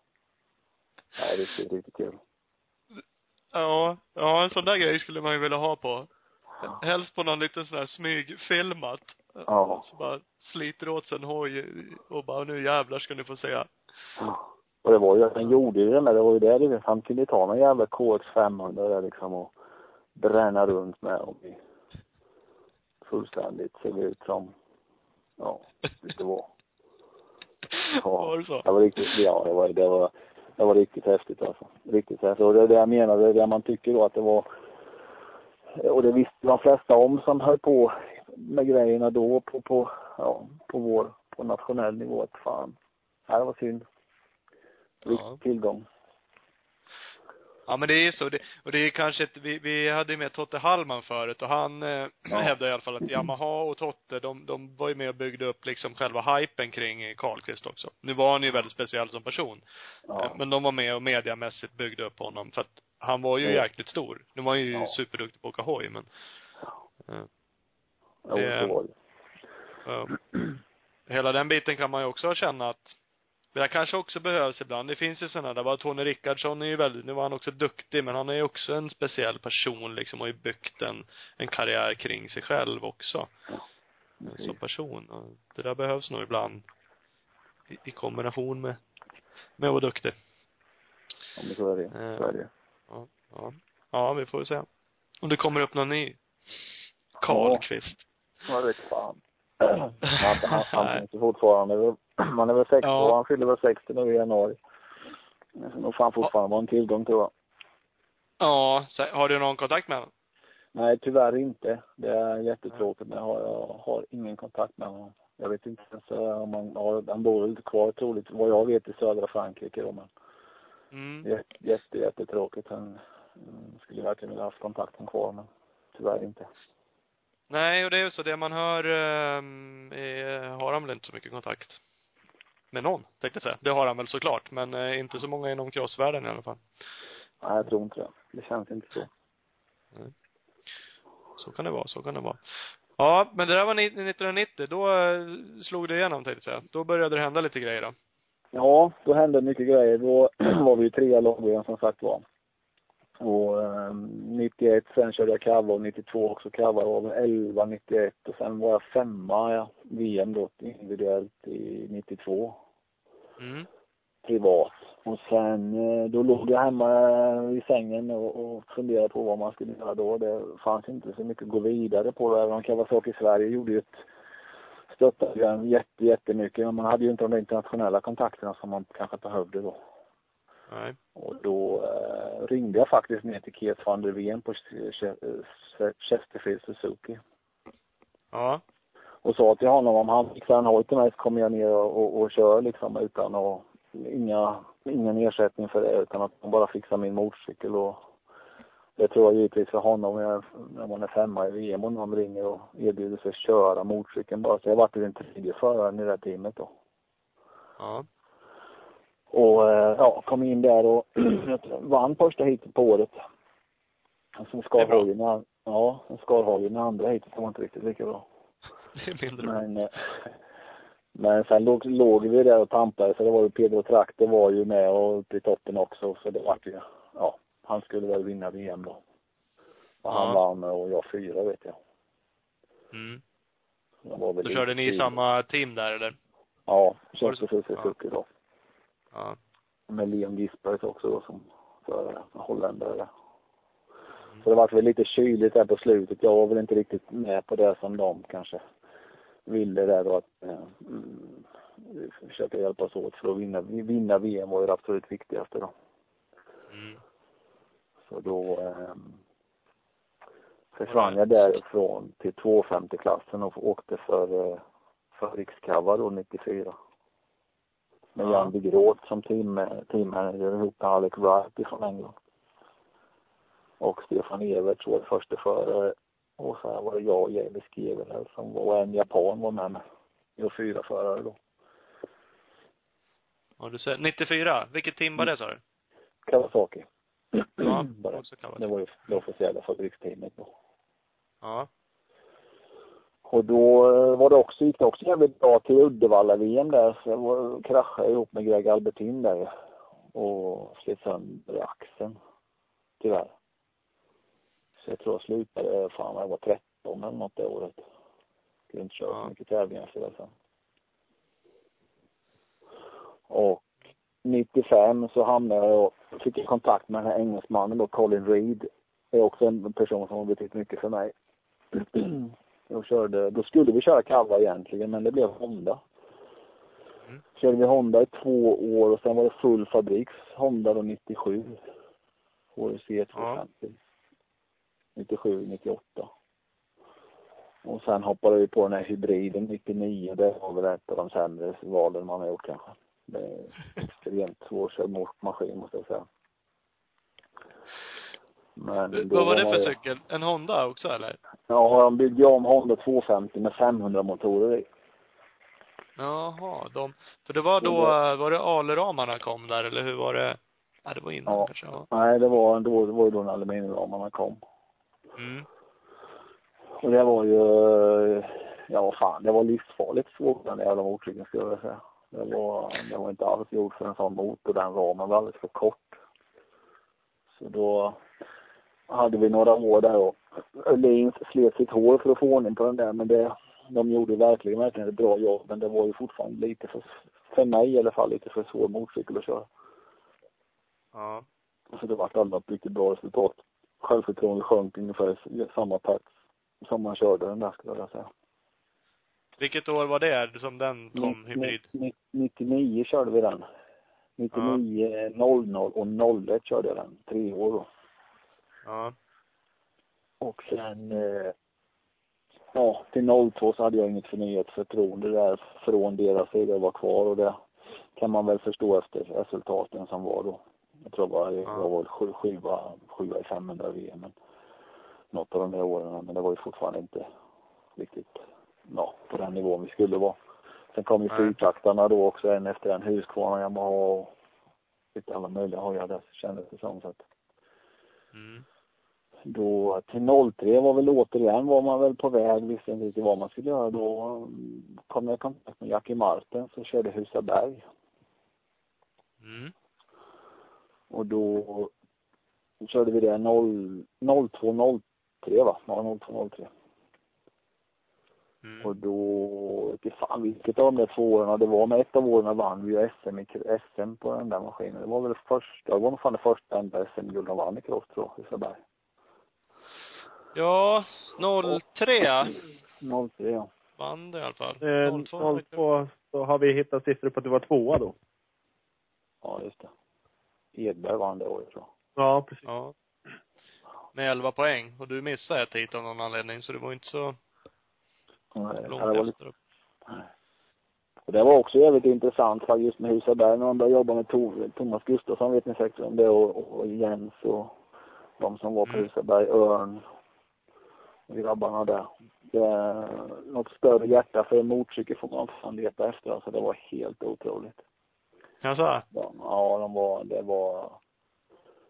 nej, riktigt, riktigt kul. Ja, ja en sån där grej skulle man ju vilja ha på. Helst på någon liten sån här smygfilmat. Ja. Så bara sliter åt sig en hoj och bara nu jävlar ska ni få se. Och det var ju, han gjorde ju det med, det var ju det vet, han kunde ta någon jävla KX500 där liksom och bränna runt med och bli fullständigt, såg ut som, ja, det var. Var det så? Det var riktigt, ja det var, det var, det var riktigt häftigt alltså. Riktigt häftigt. Och det är det jag menar, det är det man tycker då att det var, och det visste de flesta om som höll på med grejerna då på, på, ja, på vår, på nationell nivå att fan, det var synd. Ja. tillgång. Ja men det är ju så. Det, och det är kanske ett, vi, vi hade ju med Totte Hallman förut och han eh, Ja. hävdade i alla fall att Yamaha och Totte, de, de var ju med och byggde upp liksom själva hypen kring Karlqvist också. Nu var han ju väldigt speciell som person. Ja. Eh, Men de var med och mediamässigt byggde upp honom för att han var ju Ja. jäkligt stor. Nu var han ju Ja. superduktig på att åka hoj men, eh, det. ja. hela den biten kan man ju också känna att Det kanske också behövs ibland. Det finns ju sådana där, bara Tony Rickardsson är ju väldigt, nu var han också duktig, men han är ju också en speciell person liksom och har ju byggt en, en karriär kring sig själv också. Som person. Och det där behövs nog ibland. I, i kombination med, med att vara duktig. Ja, men så är det. Så är det. Ja, ja. Ja, vi får se. Om det kommer upp någon ny Karlqvist. Ja, vet fan. Han, han, han finns fortfarande. Man är väl 60 Ja. han fyller väl 60 nu i januari. Så nog fan fortfarande vara en tillgång tror jag. Ja, så, har du någon kontakt med honom? Nej, tyvärr inte. Det är jättetråkigt, men jag har, jag har ingen kontakt med honom. Jag vet inte ens eh, om han, ja, han bor väl kvar troligt, vad jag vet, i södra Frankrike då, men Mm. jätte, jätte, jättetråkigt. Han skulle verkligen vilja haft kontakten kvar, men tyvärr inte. Nej, och det är ju så, det man hör, är, har han väl inte så mycket kontakt med någon, tänkte jag säga. Det har han väl såklart, men eh, inte så många inom crossvärlden i alla fall. Nej, jag tror inte det. Det känns inte så. Så kan det vara, så kan det vara. Ja, men det där var ni- 1990, då eh, slog det igenom tänkte jag säga. Då började det hända lite grejer då. Ja, då hände mycket grejer. Då var vi ju trea lagbilen som sagt var. Och eh, 91, sen körde jag kava och 92 också kava. Jag var väl 11, 91 och sen var jag femma ja, VM då individuellt i 92. Mm. Privat. Och sen eh, då låg jag hemma eh, i sängen och, och funderade på vad man skulle göra då. Det fanns inte så mycket att gå vidare på. Även om Kawasaki Sverige gjorde ju ett stöttade ju en jätte, jättemycket. Men man hade ju inte de internationella kontakterna som man kanske behövde då. Nej. Och då eh, ringde jag faktiskt ner till Keith van der Ven på Ch- Ch- Chesterfield Suzuki. Ja. Och sa till honom om han fixar en hoj till mig så kommer jag ner och, och, och kör liksom utan att, inga, ingen ersättning för det utan att man bara fixar min motorcykel och det tror jag givetvis för honom när, jag, när man är femma i VM och någon ringer och erbjuder sig att köra motorcykeln bara. Så jag vart ju den tredje föraren i det här teamet då. Ja. Och eh, ja, kom in där och vann första heatet på året. Sen skar hojen, i- ja, sen skar hojen i andra heatet, det var inte riktigt lika bra. Det är mindre bra. Men, eh, men sen låg, låg vi där och tampade så det var ju Pedro Traktor var ju med och uppe i toppen också så det vart ju, ja, han skulle väl vinna VM då. Och han Ja. vann och jag fyra vet jag. Mm. Då körde ni i samma team där eller? Ja, köpte så? för Suzuki då. Ja. Med Leon Gisbert också då som för holländare. Mm. Så det var väl lite kyligt där på slutet. Jag var väl inte riktigt med på det som de kanske ville där då att eh, mm, försöka hjälpas åt för att vinna, vinna VM var ju det absolut viktigaste då. Mm. Så då eh, försvann jag därifrån till 250-klassen och åkte för, eh, för Rikskava då 94. Med Ja. Jan de Groot som team, teammanager ihop med Alec Wright ifrån England. Och Stefan Everts var första förare. Och sen var det jag och Jamie Skevel som var, och en japan var med mig. Vi var fyra förare då. Ja, du säger 94. Vilket team var det sa du? Kawasaki. Ja, Bara. också Kawasaki. Det var ju det officiella fabriksteamet då. Ja. Och då eh, var det också, gick det också jävligt bra till Uddevalla-VM där. Så jag var, kraschade ihop med Greg Albertin där. Och slet sönder axeln. Tyvärr. Så jag tror jag slutade, fan jag var 13 eller något det året. Skulle inte köra Ja. så mycket tävlingar efter det sen. Och 95 så hamnade jag och fick jag kontakt med den här engelsmannen då, Colin Reed. Det är också en person som har betytt mycket för mig. Jag körde, då skulle vi köra Kava egentligen, men det blev Honda. Mm. Körde vi Honda i två år och sen var det full fabriks Honda då 97. HRC 250. 97, 98. Och sen hoppade vi på den här hybriden 99. Det var väl ett av de sämre valen man har gjort kanske. Det är extremt svårkörd maskin måste jag säga. Men Vad var det för cykel? En Honda också eller? Ja, de byggde om Honda 250 med 500 motorer i. Jaha, de, för det var då, var det aluramarna kom där eller hur var det? Ja, det var innan Ja. kanske, ja. Nej, det var, då, det var ju då när aluminiumramarna kom. Mm. Och det var ju, ja vad fan, det var livsfarligt svårt den jävla motorcykeln skulle jag säga. Det var, det var inte alls gjort för en sån motor. Den ramen var alldeles för kort. Så då hade vi några år där och Öhlins slet sitt hår för att få ordning på den där. Men det, de gjorde verkligen, verkligen ett bra jobb. Men det var ju fortfarande lite för, för mig i alla fall, lite för svår motorcykel att köra. Ja. Så det vart aldrig något riktigt bra resultat. Självförtroendet sjönk ungefär i samma takt som man körde den där skulle jag säga. Vilket år var det som den kom, hybrid? 99 körde vi den. 99, 00 och 01 körde jag den. Tre år då. Ja. Och sen, eh, ja, till 02 så hade jag inget förnyat förtroende där från deras sida var kvar och det kan man väl förstå efter resultaten som var då. Jag tror bara jag Ja. var sju, sjua, sjua i 500 VM. Men något av de där åren. Men det var ju fortfarande inte riktigt, ja, på den nivån vi skulle vara. Sen kom ju fyrtaktarna då också, en efter en Husqvarna, Yamaha och lite alla möjliga hojar där kändes det som. Så att Mm. Då till 03 var väl återigen var man väl på väg, visste inte riktigt vad man skulle göra. Då kom jag i kontakt med Jackie Martens och körde Husaberg. Mm. Och då körde vi det 0, 02, 03 va? Ja, 02, 03. Mm. Och då, inte fan vilket av de där två åren det var, men ett av åren vann vi ju SM, i, SM på den där maskinen. Det var väl första, det var nog fan det första enda SM-guld de vann i cross tror jag, Husaberg. Ja, 03 03 ja. vann det i alla fall. Eh, 02. 02 så har vi hittat siffror på att du var tvåa då. Ja, just det. Edberg vann det året tror jag. Ja, precis. Ja. Med 11 poäng. Och du missade ett hit av någon anledning, så det var inte så Nej, långt det var lite, efter. upp. och det var också jävligt intressant för just med Husaberg när de började jobba med To- Thomas Gustafsson vet ni säkert om det och, och Jens och de som var på Mm. Husaberg, Örn grabbarna där. Det något större hjärta för motorcykel får man fan leta efter alltså det var helt otroligt. Jaså? De, ja, de var, det var,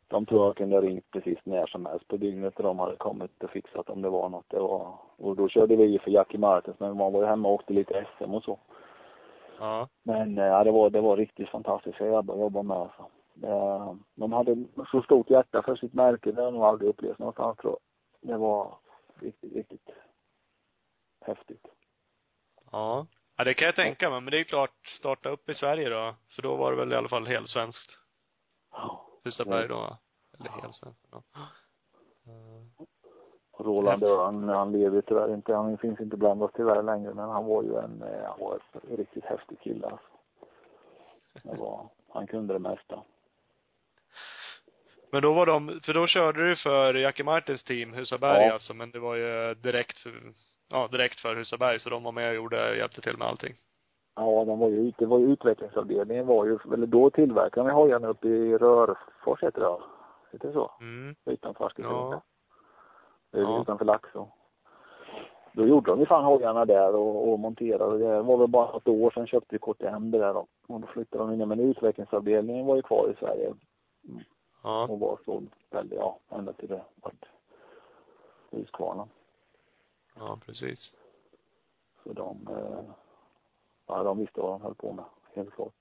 de tror jag kunde ha ringt precis när som helst på dygnet och de hade kommit och fixat om det var något. Det var, och då körde vi ju för Jackie Martens men man var ju hemma och åkte lite SM och så. Ja. Men eh, ja, det var, det var riktigt fantastiska grabbar att jobba med alltså. De hade så stort hjärta för sitt märke, det har jag nog aldrig upplevt någonstans tror jag. Det var riktigt, riktigt häftigt. Ja. Ja, det kan jag tänka mig. Men det är ju klart, starta upp i Sverige då. För då var det väl i alla fall helsvenskt. Ja. Husaberg då? Eller helsvenskt. Ja. Och Roland. Örn, han lever tyvärr inte, han finns inte bland oss tyvärr längre, men han var ju en, eh, han var en riktigt häftig kille alltså. Det var, han kunde det mesta. Men då var de, för då körde du för Jackie Martins team, Husaberg Ja. alltså, men det var ju direkt för, ja, direkt för Husaberg, så de var med och gjorde, hjälpte till med allting. Ja, de var ju det var ju utvecklingsavdelningen var ju, eller då tillverkade de hojarna uppe i Rörfors heter det? Heter det så? Mm. Utanför Askersund. Ja. Ja. utanför Laxå. Då gjorde de ju fan hojarna där och, och monterade. Det var väl bara ett år sedan köpte vi KTM det där då. Och då flyttade de in. Men utvecklingsavdelningen var ju kvar i Sverige Ja. och var så väldigt, ja, ända till det vart Husqvarna. Ja, precis. Så de, eh, ja, de visste vad de höll på med, helt klart.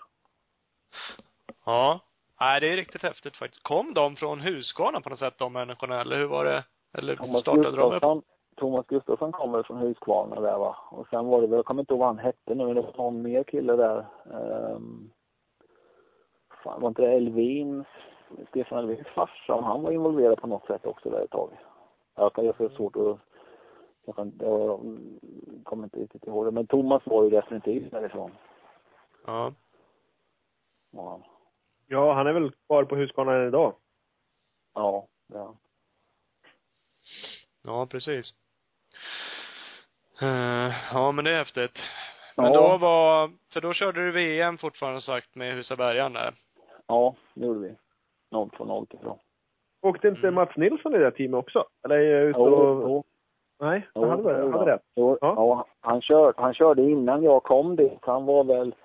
Ja. Nej, det är riktigt häftigt faktiskt. Kom de från Husqvarna på något sätt, de människorna, eller hur var det? Eller Thomas startade de upp? Gustafsson, Thomas Gustafsson kommer från Husqvarna där va. Och sen var det väl, jag kommer inte ihåg vad han hette nu, men det var någon mer kille där. Um, fan, var inte det Elvin, Stefan Elvins farsa, om han var involverad på något sätt också där ett tag. Jag kan göra så svårt att, jag kan, jag kommer inte riktigt ihåg det. Men Thomas var ju definitivt därifrån. Ja. Ja, Ja, han är väl kvar på Husqvarna idag. ja, ja. Ja, precis. Eh, ja, men det är häftigt. Men Ja. då var, för då körde du VM fortfarande sagt med Husabergan där. Ja, det gjorde vi. 0-2-0 ifrån. Åkte inte Mm. Mats Nilsson i det teamet också? Eller är jag ute och... jo. Nej, Jo, jag hade, jo, hade då. rätt. Jo, Ja. ja. han, kör, han körde innan jag kom dit. Han var väl,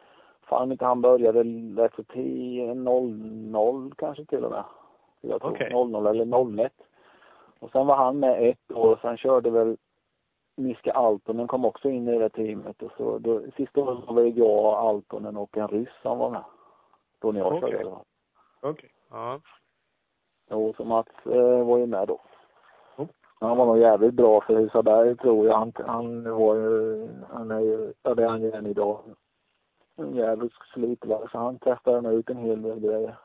fan inte han började efter 10, 00 kanske till och med. Jag tror Okej. 00 eller 01. Och sen var han med ett år och sen körde väl Miska Altonen kom också in i det teamet och så då, sista året var det jag, Altonen och en ryss som var med. Då när jag Okej. körde. Okej. Ja. Jo, så Mats eh, var ju med då. Mm. Han var nog jävligt bra för Husaberg tror jag. Han, han var ju, han är ju, ja det är han ju än idag. En jävligt slitvarg så han testade nog ut en hel del grejer.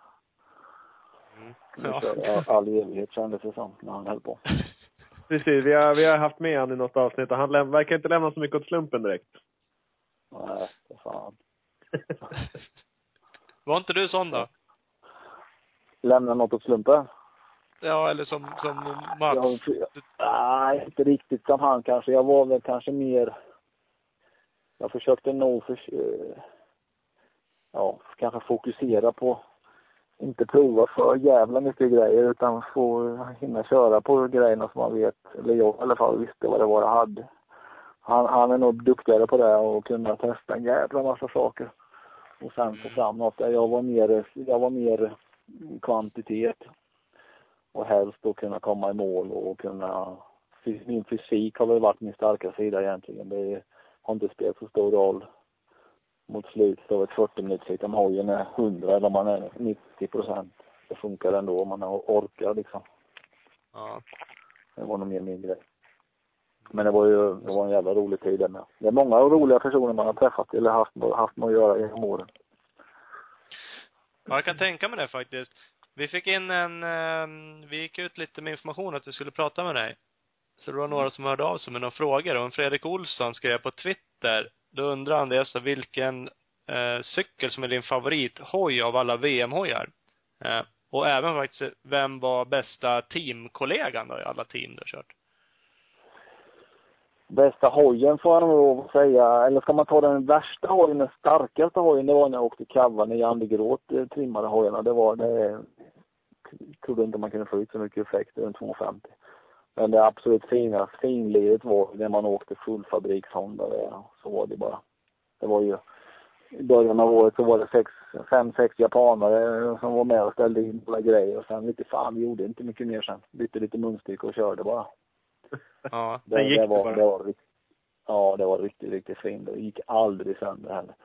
Mm. Ja. Ja. All evighet kändes det som när han höll på. Precis, vi har, vi har haft med han i något avsnitt och han läm- verkar inte lämna så mycket åt slumpen direkt. Nej, för fan. Var inte du sån då? Lämna något åt slumpen? Ja, eller som, som Mats? Nej, inte riktigt som han kanske. Jag var väl kanske mer... Jag försökte nog för, ja, kanske fokusera på inte prova för jävla mycket grejer utan få hinna köra på grejerna som man vet, eller jag i alla fall visste vad det var jag hade. Han, han är nog duktigare på det och kunna testa en jävla massa saker. Och sen få fram något jag var mer, jag var mer kvantitet och helst då kunna komma i mål och kunna min fysik har väl varit min starka sida egentligen. Det har inte spelat så stor roll mot slutet av ett 40 minuters om hojen är 100 eller om man är 90 procent. Det funkar ändå om man orkar liksom. Ja. Det var nog mer min grej. Men det var ju, det var en jävla rolig tid det med. Det är många roliga personer man har träffat eller haft, haft med att göra genom åren. Ja, jag kan tänka mig det faktiskt. Vi fick in en, eh, vi gick ut lite med information att vi skulle prata med dig. Så det var några som hörde av sig med några frågor och en Fredrik Olsson skrev på Twitter, då undrar han det så vilken eh, cykel som är din favorithoj av alla VM-hojar? Eh, och även faktiskt, vem var bästa teamkollegan då i alla team du har kört? Bästa hojen får jag nog säga, eller ska man ta den värsta hojen, den starkaste hojen, det var när jag åkte Cava, när Janne Gråt eh, trimmade hojarna. Det var, det trodde inte man kunde få ut så mycket effekt runt en 250. Men det absolut finaste, finliret var när man åkte fullfabrikshonda så var det bara. Det var ju, i början av året så var det sex, fem, sex japanare som var med och ställde in alla grejer och sen lite fan, vi gjorde inte mycket mer sen. Bytte lite munstycke och körde bara. Ja. Det, gick det det var, bara. det var riktigt, ja det var riktigt, riktigt fint. Det gick aldrig sönder heller.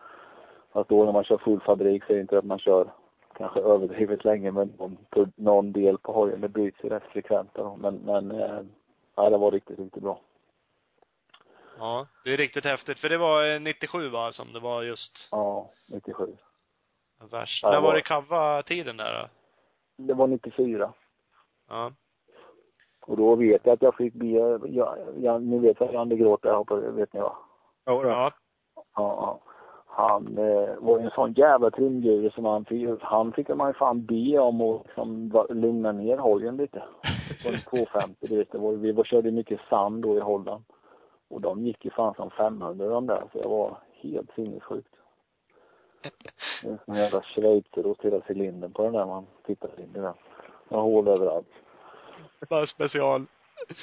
Fast då när man kör full fabrik så är det inte att man kör kanske överdrivet länge men någon, på någon del på hojen, det bryts ju rätt frekvent. Men, men eh, ja det var riktigt, riktigt bra. Ja. Det är riktigt häftigt. För det var eh, 97 va, som det var just Ja, 97. värst. Ja, När det var det kavva-tiden där då? Det var 94. Ja. Och då vet jag att jag fick be, ja, ja, ni vet vad Janne Gråt är, hoppas- vet ni va? Ja. Ja. Ja. Han eh, var ju en sån jävla trimguru som han fick, han fick man ju fan be om att liksom, lugna ner hojen lite. På en 250, du vet, det var, vi var, körde mycket sand då i Holland. Och de gick ju fan som 500 de där, så jag var helt sinnessjukt. Det är En sån jävla schweizerost hela cylindern på den där man tittar in i den. Jag har hål överallt. Bara special.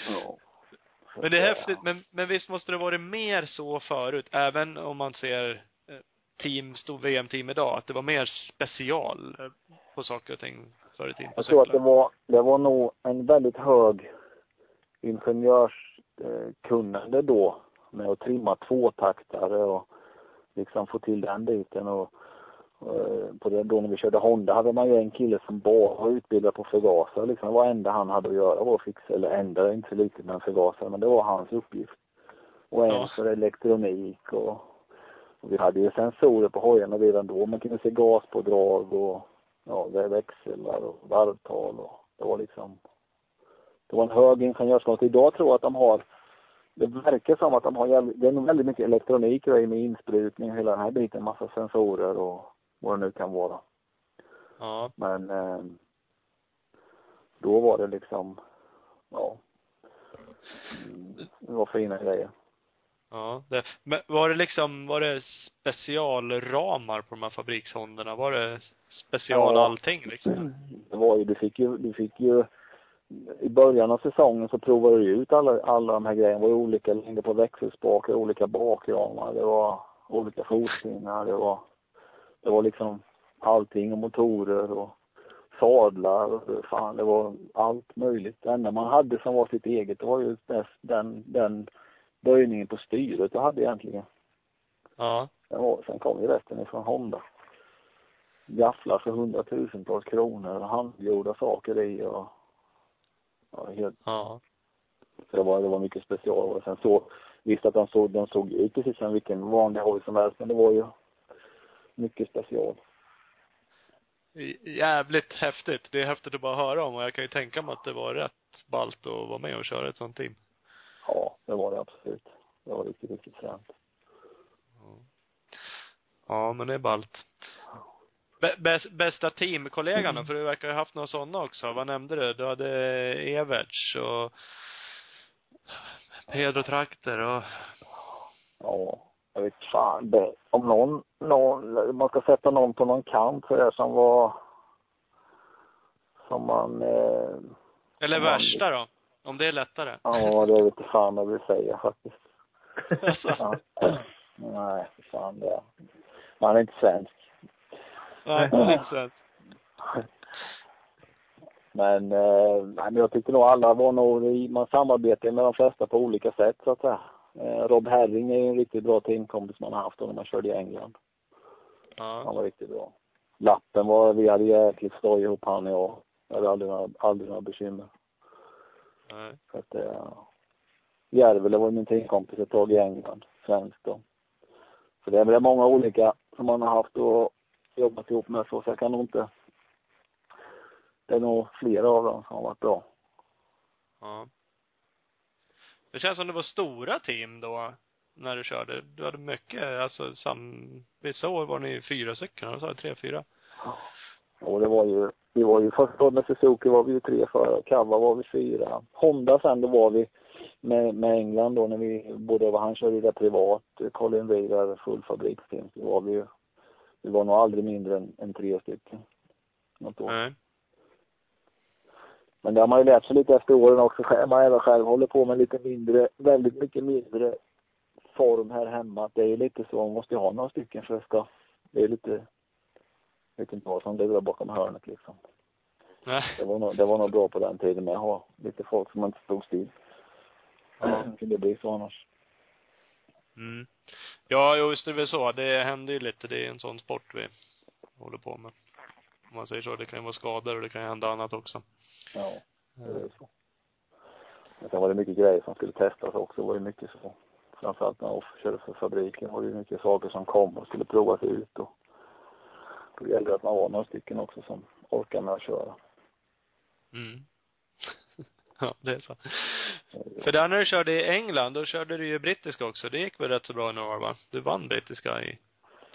Ja. Men det är häftigt, men, men visst måste det varit mer så förut, även om man ser eh, team, stor VM-team idag, att det var mer special eh, på saker och ting förr i tiden Jag tror att det var, det var nog en väldigt hög ingenjörskunnande då med att trimma tvåtaktare och liksom få till den biten och eh, på det, då när vi körde Honda hade man ju en kille som bara var utbildad på förgasare liksom. Det enda han hade att göra var att fixa, eller enda, inte så litet med en förgasare, men det var hans uppgift. Och en Ja. för elektronik och, och vi hade ju sensorer på hojarna redan då. Man kunde se gaspådrag och ja, växlar och varvtal och det var liksom det var en hög ingenjörskonst. Idag tror jag att de har det verkar som att de har det är nog väldigt mycket elektronik och med insprutning och hela den här biten, massa sensorer och vad det nu kan vara. Ja. Men eh, då var det liksom, ja, det var fina grejer. Ja. Det, men var det liksom, var det specialramar på de här fabrikshonderna? Var det special Ja. allting liksom? Det var ju, du fick ju, du fick ju i början av säsongen så provade du ut alla, alla de här grejerna. Det var olika längder på växelspakar, olika bakramar, det var olika fotpinnar, det var, det var liksom allting och motorer och sadlar och fan det var allt möjligt. Det enda man hade som var sitt eget det var ju den, den böjningen på styret jag hade egentligen. Ja. Sen, var, sen kom ju resten ifrån Honda. Gafflar för hundratusentals kronor handgjorda saker i och ja, helt, Ja. så det var, det var mycket special. Och sen så, visst att de såg, de såg ut precis som vilken vanlig hoj som helst, men det var ju mycket special. Jävligt häftigt. Det är häftigt att bara höra om och jag kan ju tänka mig att det var rätt ballt att vara med och köra ett sånt team. Ja, det var det absolut. Det var riktigt, riktigt fränt. Ja, men det är ballt. Bä, bäst, bästa teamkollegan då? För du verkar ha haft några sådana också. Vad nämnde du? Du hade Everts och Pedro Trakter och Ja, jag vet fan. Det, om någon, någon, man ska sätta någon på någon kant så det som var, som man, eh, Eller värsta då? Om det är lättare. ja det vet inte fan jag vill säga faktiskt. Alltså, Ja. Nej, fan det. Man är inte svensk. nej, det är inte svensk. Men, eh, men jag tyckte nog alla var nog, man samarbetade med de flesta på olika sätt så att säga. Eh, Rob Herring är ju en riktigt bra teamkompis man har haft när man körde i England. Han Ja. var riktigt bra. Lappen var, vi hade jäkligt skoj ihop han och jag. Jag hade aldrig några, aldrig några bekymmer. Nej. Så att, eh, Järvele var min teamkompis ett tag i England, svensk då. Så det är väl många olika som man har haft och jobbat ihop med så, så jag kan nog inte det är nog flera av dem som har varit bra. Ja. Det känns som det var stora team då, när du körde. Du hade mycket, alltså sam, vissa år var ni fyra stycken, eller så tre, fyra. Och det var ju, vi var ju första året med Suzuki var vi ju tre förare, Kawa var vi fyra. Honda sen då var vi med, med England då när vi, både vad han körde där privat, Colin Weaver, full fabriksteam, så var vi ju, vi var nog aldrig mindre än, än tre stycken. Något år. Nej. Men det har man ju lärt sig lite efter åren också själv. Man även själv håller på med lite mindre, väldigt mycket mindre form här hemma. Att Det är lite så, man måste ju ha några stycken för att det ska, det är lite, vet inte vad som där bakom hörnet liksom. Nej. Det var nog, det var nog bra på den tiden med att ha lite folk som inte stod still. Ja. Det kunde bli så annars. Mm. Ja, jo, visst är det väl så. Det händer ju lite. Det är en sån sport vi håller på med. Om man säger så. Det kan ju vara skador och det kan ju hända annat också. Ja, det är så. Men sen var det mycket grejer som skulle testas också. Det var ju mycket så. Framförallt när jag körde för fabriken var det ju mycket saker som kom och skulle provas ut och då gällde det att man var några stycken också som orkar med att köra. Mm. ja, det är så. För där när du körde i England, då körde du ju brittiska också. Det gick väl rätt så bra i några år, va? Du vann brittiska i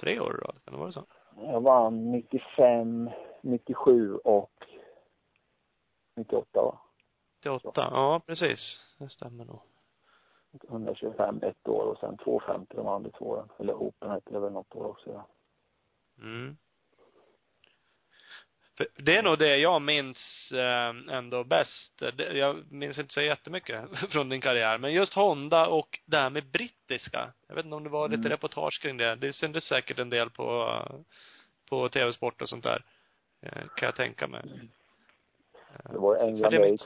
tre år då? Kan det vara så? Jag vann 95, 97 och 98 va? Till åtta? Ja, precis. Det stämmer nog. 125 ett år och sen 250 de andra två åren. Eller Open hette det väl något år också ja. Mm. För det är nog det jag minns eh, ändå bäst. Jag minns inte så jättemycket från din karriär, men just Honda och det här med brittiska. Jag vet inte om det var lite Mm. reportage kring det. Det syntes säkert en del på, på tv-sport och sånt där. Eh, kan jag tänka mig. Eh, Det var England med i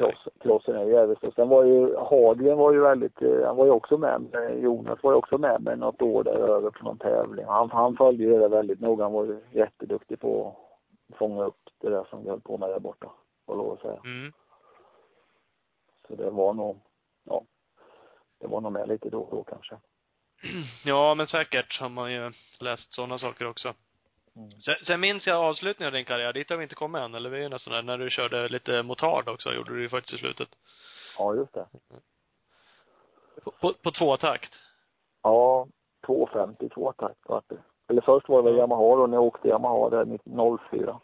crossen jävligt. Och sen var ju Hagren var ju väldigt, han var ju också med, Jonas var ju också med med något år där över på någon tävling. Han, han följde ju det väldigt noga. Han var ju jätteduktig på att fånga upp det där som vi höll på med där borta. Får lov att säga. Mm. Så det var nog, ja. Det var nog med lite då och då kanske. Ja, men säkert har man ju läst sådana saker också. Mm. Sen, sen minns jag avslutningen av din karriär. Dit har vi inte kommit än, eller vi är nästan där. När du körde lite motard också, gjorde du ju faktiskt i slutet. Ja, just det. På, på, på tvåtakt. Ja, 250 tvåtakt vart det. Eller först var det. Yamaha då, när jag åkte Yamaha där 04.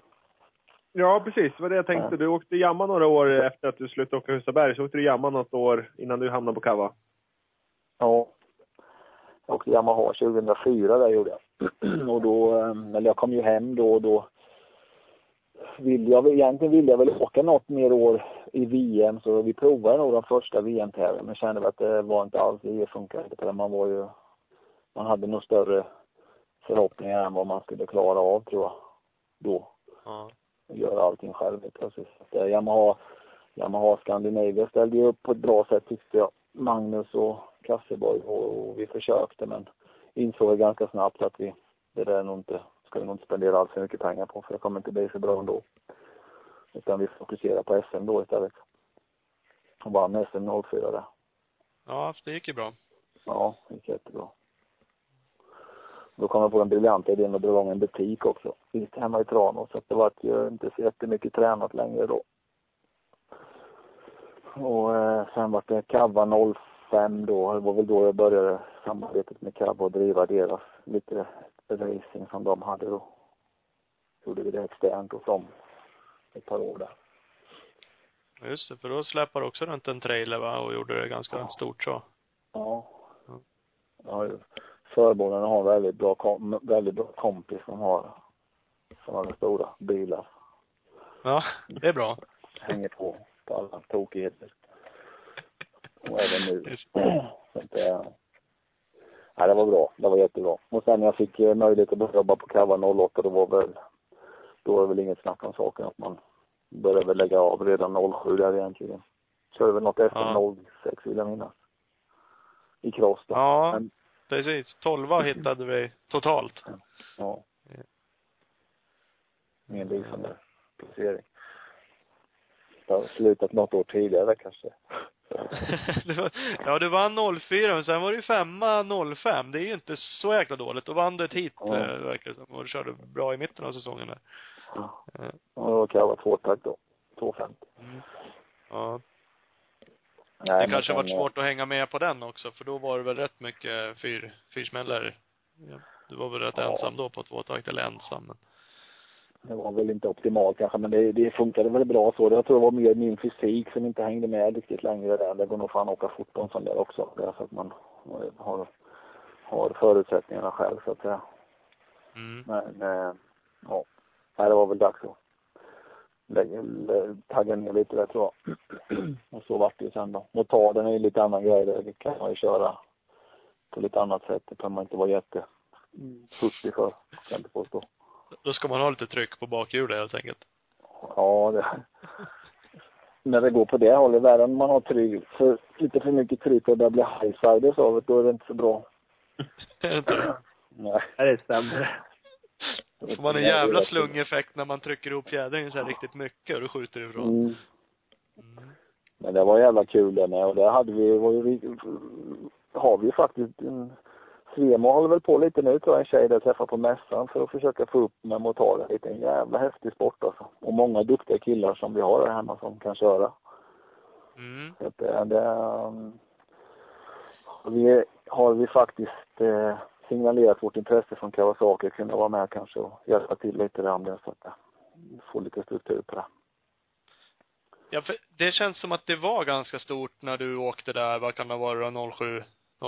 Ja, precis. Det var det jag tänkte. Du åkte Jamma några år efter att du slutade åka Husaberg. Så åkte du Jamma något år innan du hamnade på Kava. Ja. Jag åkte Yamaha 2004 där gjorde jag. och då, eh, eller jag kom ju hem då och då vill jag, egentligen ville jag väl åka något mer år i VM så vi provade nog de första VM-tävlingarna men kände att det var inte alls, det funkade inte. Man var ju, man hade nog större förhoppningar än vad man skulle klara av tror jag. Då. Ja. Göra allting själv plötsligt. Eh, Yamaha, Yamaha Scandinavia ställde ju upp på ett bra sätt tyckte jag. Magnus och Kasseborg och, och vi försökte men insåg ganska snabbt att vi, det där är nog inte, ska vi nog inte spendera alls för mycket pengar på för det kommer inte bli så bra ändå. Utan vi fokuserar på SM då istället. Och vann SM 04 där. Ja, det gick ju bra. Ja, det gick jättebra. Då kom jag på den briljanta idén att dra igång en butik också. Just hemma i Tranås. Så att det var ju inte så jättemycket tränat längre då. Och eh, sen var det Kava 05 då. Det var väl då jag började samarbetet med Kava och driva deras lite racing som de hade då. Gjorde vi det externt hos dem ett par år där. Just det, för då släpade du också runt en trailer va, och gjorde det ganska Ja. stort så. Ja. Ja. Ja, förmånen har en väldigt bra, kom, väldigt bra kompis som har sådana stora bilar. Ja, det är bra. Hänger på på alla tokigheter. Och även nu. Så att det, nej, det var bra. Det var jättebra. Och sen när jag fick eh, möjlighet att börja jobba på Kava 08, då var väl, då var det väl inget snack om saken att man började väl lägga av redan 07 där egentligen. Körde väl något efter Ja. 06 vill jag minnas. I cross då. Ja, Men, precis. Tolva hittade vi totalt. ja. Ingen lysande placering. Det har slutat något år tidigare kanske. Ja, du vann 04, men sen var det ju femma 05. Det är ju inte så jäkla dåligt. Då vann du ett hit, Ja. eh, verkar det som. Och du körde bra i mitten av säsongen där. Ja. Eh, Och då kan jag vara tvåtakt då. 250. Ja. Nej, Det kanske sen, varit eh, svårt att hänga med på den också, för då var det väl rätt mycket fyr, fyrsmällare. Du var väl rätt Ja. ensam då på tvåtakt, eller ensam, men. Det var väl inte optimalt kanske, men det, det funkade väl bra så. Jag tror det var mer min fysik som inte hängde med riktigt längre där. Det går nog fan att åka fort på en sån där också. Därför att man har, har förutsättningarna själv så att säga. Mm. Men, eh, ja. Nej, det var väl dags att tagga ner lite där tror jag. Och så vart det ju sen då. Motarden är ju lite annan grej. Det kan man ju köra på lite annat sätt. Det kan man inte vara jätte hurtig för, kan jag inte påstå. Då ska man ha lite tryck på bakhjulet helt enkelt. Ja, det, när det går på det hållet, värre än man har tryck, för, lite för mycket tryck och det blir highsiders av det, då är det inte så bra. Är det inte det? Nej. Är det stämmer. Då får man en jävla slungeffekt när man trycker ihop fjädringen så här riktigt mycket och då skjuter det ifrån. Mm. Mm. Men det var jävla kul det med och där hade vi, var ju, har vi ju faktiskt en Svemo håller väl på lite nu tror jag, en tjej där jag träffade på mässan för att försöka få upp med motorer lite. En jävla häftig sport alltså. Och många duktiga killar som vi har här hemma som kan köra. Mm. Så att det, det um, vi, har vi faktiskt eh, signalerat vårt intresse från Kawasaki att kunna vara med kanske och hjälpa till lite där om det så att få lite struktur på det. Ja, för det känns som att det var ganska stort när du åkte där, vad kan det vara, 07,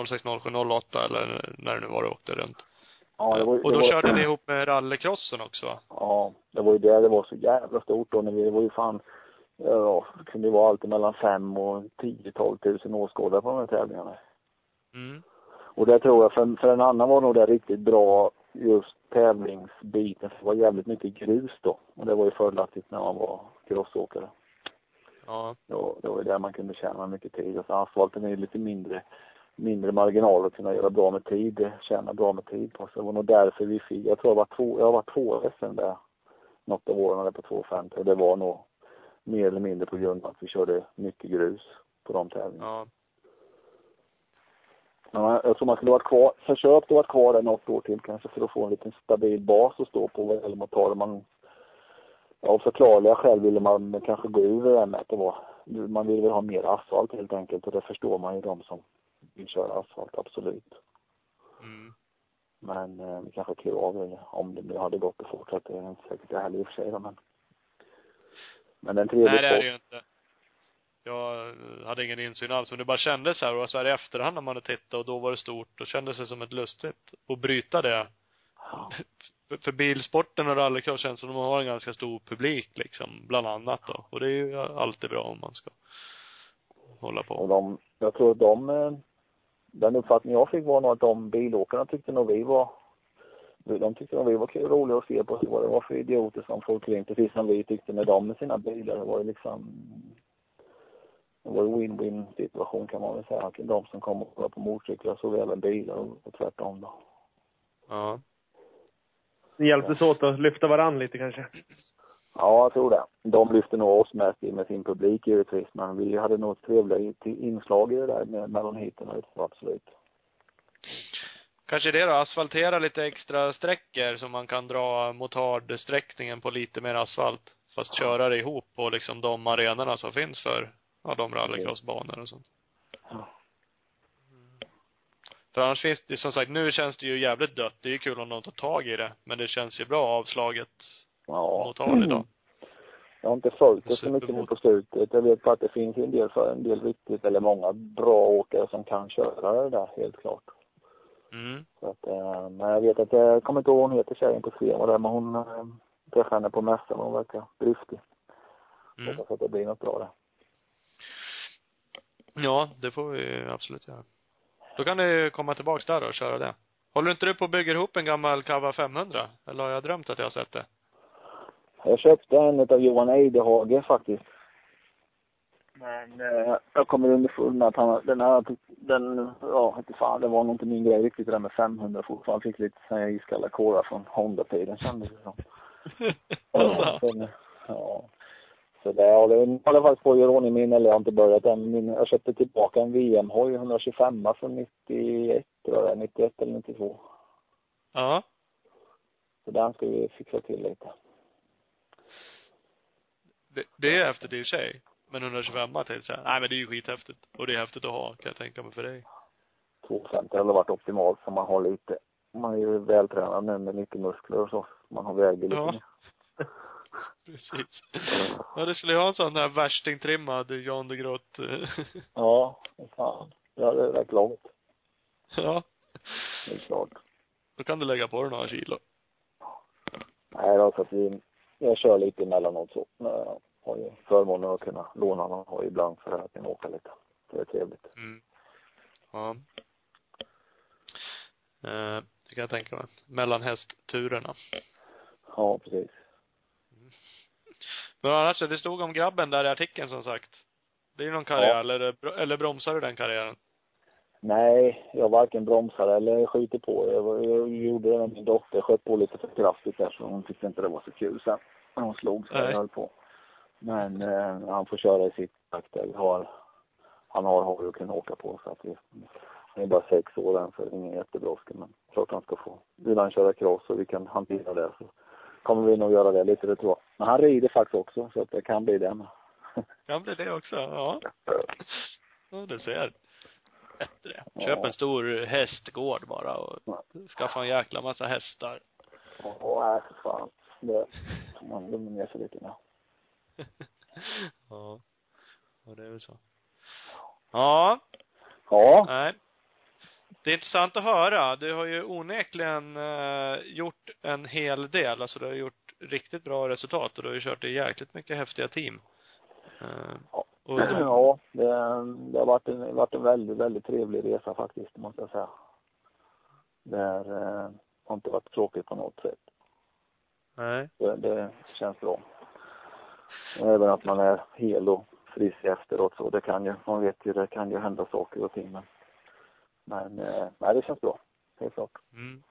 06, 07, 08 eller när det nu var du åkte runt. Ja, det var, och då var, körde ni ihop med rallycrossen också va? Ja, det var ju det det var så jävla stort då när vi, det var ju fan, ja, det kunde ju vara allt mellan fem och 10-12 tusen åskådare på de här tävlingarna. Mm. Och det tror jag, för, för en annan var nog det riktigt bra just tävlingsbiten, för det var jävligt mycket grus då. Och det var ju fördelaktigt när man var crossåkare. Ja. Då, det var ju där man kunde tjäna mycket tid. Och så asfalten är ju lite mindre, mindre marginal att kunna göra bra med tid, tjäna bra med tid på. Så det var nog därför vi fick, jag tror jag var två, jag var två SM där, något av åren på 250 och det var nog mer eller mindre på grund av att vi körde mycket grus på de tävlingarna. Ja. Ja, jag tror man skulle varit kvar, försökt att vara kvar där något år till kanske för att få en liten stabil bas att stå på vad gäller motorer. Man, av förklarliga skäl ville man kanske gå ur att det var, man vill väl ha mer asfalt helt enkelt och det förstår man ju de som vill köra asfalt, absolut. Mm. Men eh, vi kanske klev av det om det nu hade gått att fortsätta. Det är inte säkert det heller i och för sig då, men. Men en trevlig Nej, det är det ju inte. Jag hade ingen insyn alls, men det bara kändes så här, och så här i efterhand när man hade tittat och då var det stort, då kändes det som ett lustigt att bryta det. Ja. För, för bilsporten och rallycross känns som de har en ganska stor publik liksom, bland annat då. Och det är ju alltid bra om man ska hålla Och på. de, jag tror att de, eh, den uppfattning jag fick var nog att de bilåkarna tyckte nog vi var, de tyckte nog vi var kul, roliga att se på vad det var för idioter som for omkring, precis som vi tyckte med dem med sina bilar. Det var ju liksom, det var en win-win situation kan man väl säga. De som kom och kollade på motorcyklar såg även bilar och, tvärtom då. Ja. Ni hjälptes åt att lyfta varann lite kanske? Ja, jag tror det. De lyfte nog oss mest med sin publik givetvis, men vi hade nog ett trevligt inslag i det där med mellan heaten, absolut. Kanske det då, asfaltera lite extra sträckor så man kan dra motardsträckningen på lite mer asfalt. Fast köra det ihop på liksom de arenorna som finns för, ja, de rallycrossbanor och sånt. Ja. För annars finns det, som sagt, nu känns det ju jävligt dött. Det är ju kul om de tar tag i det. Men det känns ju bra avslaget Ja. motard idag. Jag har inte följt det så mycket nu på slutet. Jag vet bara att det finns en del för en del riktigt, eller många bra åkare som kan köra det där, helt klart. Mm. Så att, eh, men jag vet att, eh, jag kommer inte ihåg vad hon heter tjejen på Svema där, men hon eh, träffade henne på mässan och hon verkar driftig. Mm. Hoppas att det blir något bra där. Ja, det får vi absolut göra. Då kan du komma tillbaks där och köra det. Håller inte du på och bygger ihop en gammal Cava 500? Eller har jag drömt att jag har sett det? Jag köpte en av Johan Eidehage faktiskt. Men eh, jag kommer underfund med att han, den här, den, ja, inte fan, det var nog inte min grej riktigt det där med 500 fortfarande. Fick lite sån här iskalla kårar från Honda-tiden kändes det som. Alltså. Sen, ja. Så det håller, jag faktiskt på att göra ordning min, eller jag har inte börjat än. Min, jag köpte tillbaka en VM-hoj, 125 från 91 tror jag det är, 91 eller 92. Ja. Så den ska vi fixa till lite. Det, det är häftigt i och för sig. Men 125 till så här, nej men det är ju skithäftigt. Och det är häftigt att ha, kan jag tänka mig för dig. 250 hade varit optimalt så man har lite, man är ju vältränad nu med mycket muskler och så. Man har väger lite Ja. Precis. Ja, du skulle ju ha en sån där värstingtrimmad Jan de Groot. Ja, fan. Ja, det är rätt långt. ja. Det är klart. Då kan du lägga på dig några kilo. Nej då, så att vi, jag kör lite emellanåt så. Jag har ju förmånen att kunna låna någon hoj ibland för att kunna åka lite. Det är trevligt. Mm. Ja. Eh, det kan jag tänka mig. Mellan hästturerna. Ja, precis. Men annars, det stod om grabben där i artikeln som sagt. Det är ju någon karriär, Ja. eller, eller bromsar du den karriären? Nej, jag varken bromsar eller skjuter på. Jag, jag gjorde det med min dotter. Sköt på lite för kraftigt där så hon tyckte inte det var så kul sen. När hon slog så Nej. jag höll på. Men eh, han får köra i sitt takt. där. Vi har, han har hoj att kunna åka på så att vi, han är bara sex år än så det är ingen jättebrådska. Men klart han ska få. Vill han köra cross och vi kan hantera det så kommer vi nog göra det lite, det tror jag. Men han rider faktiskt också så att det kan bli det med. Kan bli det också, ja. Ja, du ser. Bättre. Köp Ja. en stor hästgård bara och skaffa en jäkla massa hästar. Ja, nej för fan. Det man lugna ner sig lite med. Ja. Ja, det är väl så. Ja, Ja. nej. Det är intressant att höra. Du har ju onekligen eh, gjort en hel del. Alltså du har gjort riktigt bra resultat och du har ju kört i jäkligt mycket häftiga team. Eh, Ja. och Ja, det, det har varit en, varit en väldigt, väldigt trevlig resa faktiskt, måste jag säga. Det är, eh, har inte varit tråkigt på något sätt. nej. Det, det känns bra. Även att man är hel och frisk efteråt så. Det kan ju, man vet ju, det kan ju hända saker och ting men, men eh, nej det känns bra. Helt klart. Mm.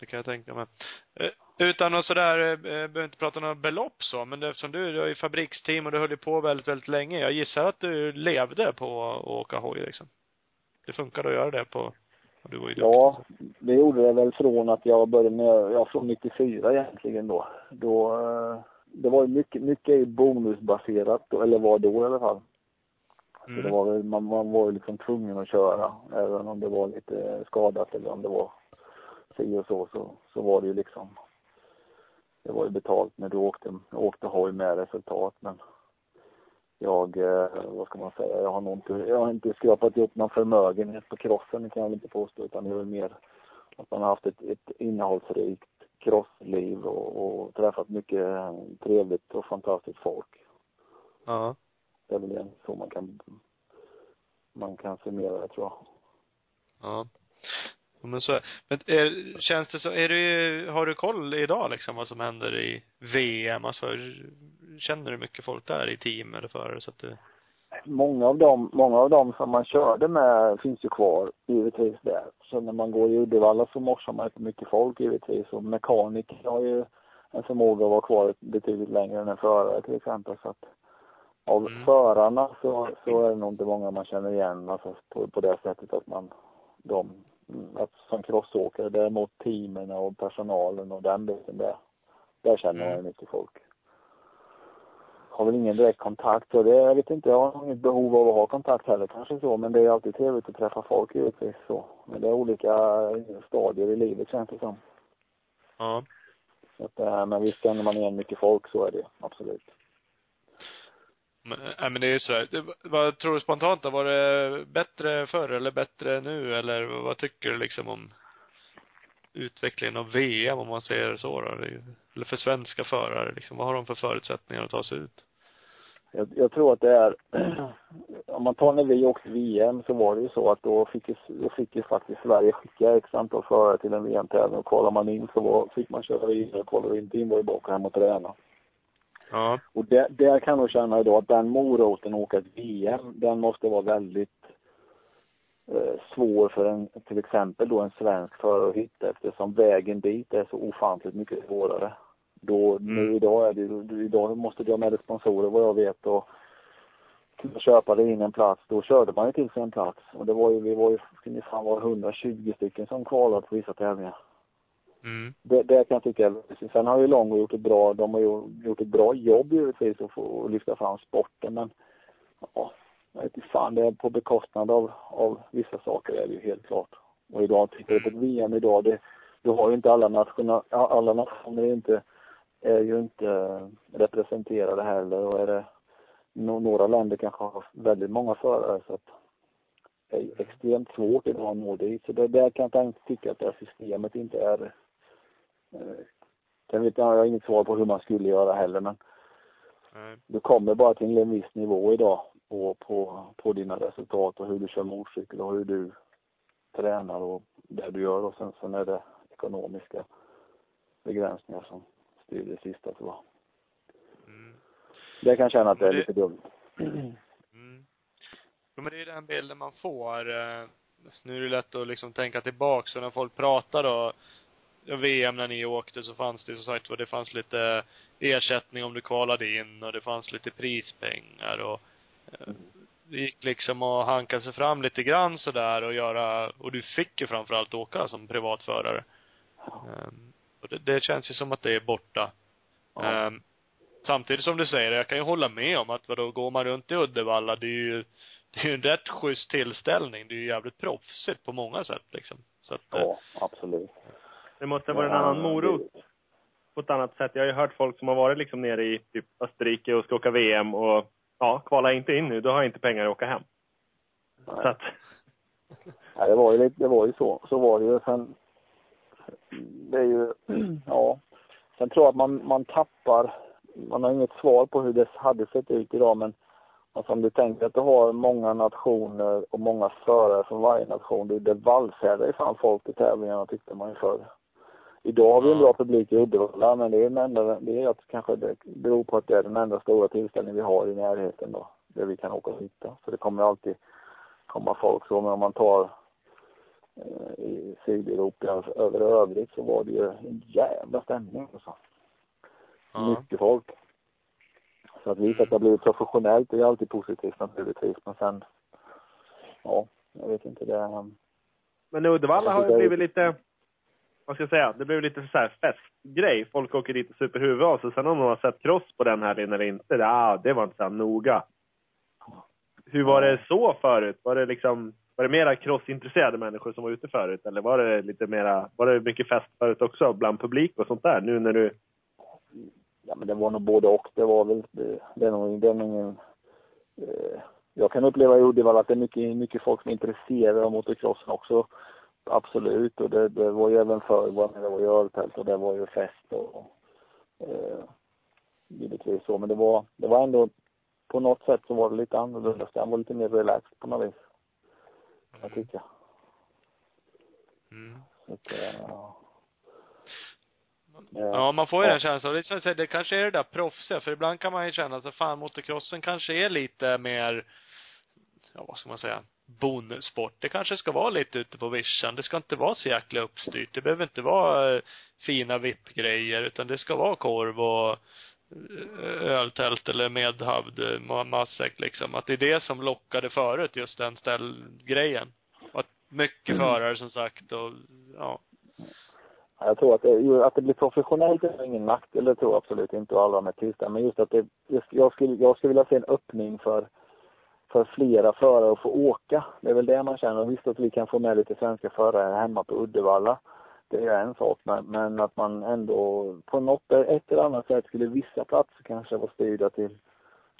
Det kan jag tänka mig. Eh, Utan att sådär, eh, behöver inte prata några belopp så, men eftersom du, du är i fabriksteam och du höll ju på väldigt, väldigt länge. Jag gissar att du levde på att åka hoj liksom. Det funkade att göra det på, du var ju duktig. Ja, det gjorde det väl från att jag började med, ja från 94 egentligen då. Då, det var ju mycket, mycket ju bonusbaserat eller var då i alla fall. Så det Mm. var väl, man, man var ju liksom tvungen att köra, även om det var lite skadat eller om det var si och så, så, så var det ju liksom, det var ju betalt när du åkte, åkte hoj med resultat men jag, eh, vad ska man säga, jag har nog inte, jag har inte skrapat ihop någon förmögenhet på crossen, det kan jag väl inte påstå, utan det är väl mer att man har haft ett, ett innehållsrikt crossliv och, och träffat mycket trevligt och fantastiskt folk. Ja. Det är väl en så man kan, man kan summera det tror jag. Ja. Ja, Men så, men är, känns det så, är du, har du koll idag liksom vad som händer i VM? Alltså, känner du mycket folk där i team eller förare så att du många av dem, många av dem som man körde med finns ju kvar givetvis där. Så när man går i Uddevalla så morsar man inte mycket folk givetvis och mekaniker har ju en förmåga att vara kvar betydligt längre än en förare till exempel. Så att av Mm. förarna så, så är det nog inte många man känner igen alltså på, på det sättet att man, de, att som crossåkare. Däremot teamen och personalen och den biten där, där känner man ju mycket folk. Har väl ingen direkt kontakt och det, jag vet inte, jag har inget behov av att ha kontakt heller kanske så, men det är alltid trevligt att träffa folk givetvis så. Men det är olika stadier i livet känns det som. Ja. Så att, eh, men visst känner man igen mycket folk, så är det absolut. Men, nej, men det är ju så här. Vad tror du spontant då? Var det bättre förr eller bättre nu? Eller vad tycker du liksom om utvecklingen av VM om man säger så då? Eller för svenska förare liksom. Vad har de för förutsättningar att ta sig ut? Jag, jag tror att det är, om man tar när vi åkte VM så var det ju så att då fick ju, då fick ju faktiskt Sverige skicka x antal förare till en VM-tävling och kollar man in så var, fick man köra vidare, och vi inte in var det bara åka hem och träna. Ja. Och där, där kan jag känna idag att den moroten att åka ett VM, den måste vara väldigt eh, svår för en, till exempel då en svensk förare att hitta eftersom vägen dit är så ofantligt mycket svårare. Då, nu Mm. idag är det idag måste du ha med dig sponsorer vad jag vet och köpa dig in en plats. Då körde man ju till sig en plats. Och det var ju, vi var ju, fan vara 120 stycken som kvalade på vissa tävlingar. Mm. Det, det kan jag tycka Sen har ju Longo gjort ett bra, de har ju gjort ett bra jobb givetvis att få lyfta fram sporten men ja, jag vet inte fan, det är på bekostnad av, av vissa saker är det ju helt klart. Och idag, tittar du på VM idag, det, du har ju inte alla nationer, alla nationer är inte, är ju inte representerade heller och är det några länder kanske har väldigt många förare så att det är extremt svårt idag att nå dit. Så det, där kan jag tycka att det här systemet inte är Eh, Sen vet jag, har inget svar på hur man skulle göra heller men Nej. du kommer bara till en viss nivå idag på, på, på dina resultat och hur du kör motorcykel och hur du tränar och det du gör och sen, sen är det ekonomiska begränsningar som styr det sista tror jag. Mm. Det kan känna att det är det- lite dumt. Mm. Jo, men det är den bilden man får. eh, Nu är det lätt att liksom tänka tillbaka, så när folk pratar då, ja, VM när ni åkte så fanns det som sagt var, det fanns lite ersättning om du kvalade in och det fanns lite prispengar och eh, det gick liksom att hanka sig fram lite grann sådär och göra, och du fick ju framförallt åka som privatförare. Um, och det, det känns ju som att det är borta. Ja. Ehm, samtidigt som du säger, jag kan ju hålla med om att vadå, går man runt i Uddevalla, det är ju, det är ju en rätt schysst tillställning. Det är ju jävligt proffsigt på många sätt liksom. Så att, eh, Ja, absolut. Det måste vara en annan morot på ett annat sätt. Jag har ju hört folk som har varit liksom nere i typ Österrike och ska åka VM och ja, kvala inte in nu, då har jag inte pengar att åka hem. Så Nej. att, Ja, det var ju lite, det var ju så. Så var det ju. Sen, det är ju, ja. Sen tror jag att man, man tappar, man har inget svar på hur det hade sett ut idag men alltså om du tänker att du har många nationer och många förare från varje nation, det, det vallfärdar ju fan folk till tävlingarna tyckte man ju förr. Idag har vi en bra publik i Uddevalla men det är den enda, det är att kanske det beror på att det är den enda stora tillställningen vi har i närheten då, där vi kan åka och hitta. Så det kommer alltid komma folk så, men om man tar eh, i Sydeuropa över övrigt så var det ju en jävla stämning alltså. ja. Mycket folk. Så att visa att det har blivit professionellt det är alltid positivt naturligtvis, men sen, ja, jag vet inte det. men Uddevalla har ju blivit lite, vad ska jag säga, det blev lite så här festgrej. Folk åker dit och super huvudet av sig. Sen om de har sett cross på den här eller inte, det, ah, det var inte så noga. Hur var det så förut? Var det liksom, var det mera crossintresserade människor som var ute förut? Eller var det lite mera, var det mycket fest förut också bland publik och sånt där? Nu när du, Ja men det var nog både och. Det var väl, det, det är nog, det är nog ingen, eh, jag kan uppleva i Uddevalla att det är mycket, mycket folk som är intresserade av motocrossen också. Absolut. Och det, det var ju även förr, var- det var ju öltält och det var ju fest och, eh, givetvis så. Men det var, det var ändå, på något sätt så var det lite annorlunda. Den var lite mer relaxed på något vis. Jag tycker. Mm. Så att, eh, ja. Ja, man får ju Ja. den känslan. Det, känns- det kanske är det där proffsiga, för ibland kan man ju känna att fan, motocrossen kanske är lite mer ja vad ska man säga, bonussport. Det kanske ska vara lite ute på vischan. Det ska inte vara så jäkla uppstyrt. Det behöver inte vara eh, fina VIP-grejer, utan det ska vara korv och eh, öltält eller medhavd eh, matsäck liksom. Att det är det som lockade förut, just den ställgrejen. Och att mycket förare som sagt och, ja. Jag tror att det, att det blir professionellt är ingen nackdel, det tror jag absolut inte och alla med tysta. Men just att det, just, jag skulle, jag skulle vilja se en öppning för, för flera förare att få åka. Det är väl det man känner. Visst att vi kan få med lite svenska förare hemma på Uddevalla. Det är en sak, men, men att man ändå på något, ett eller annat sätt skulle vissa platser kanske vara styrda till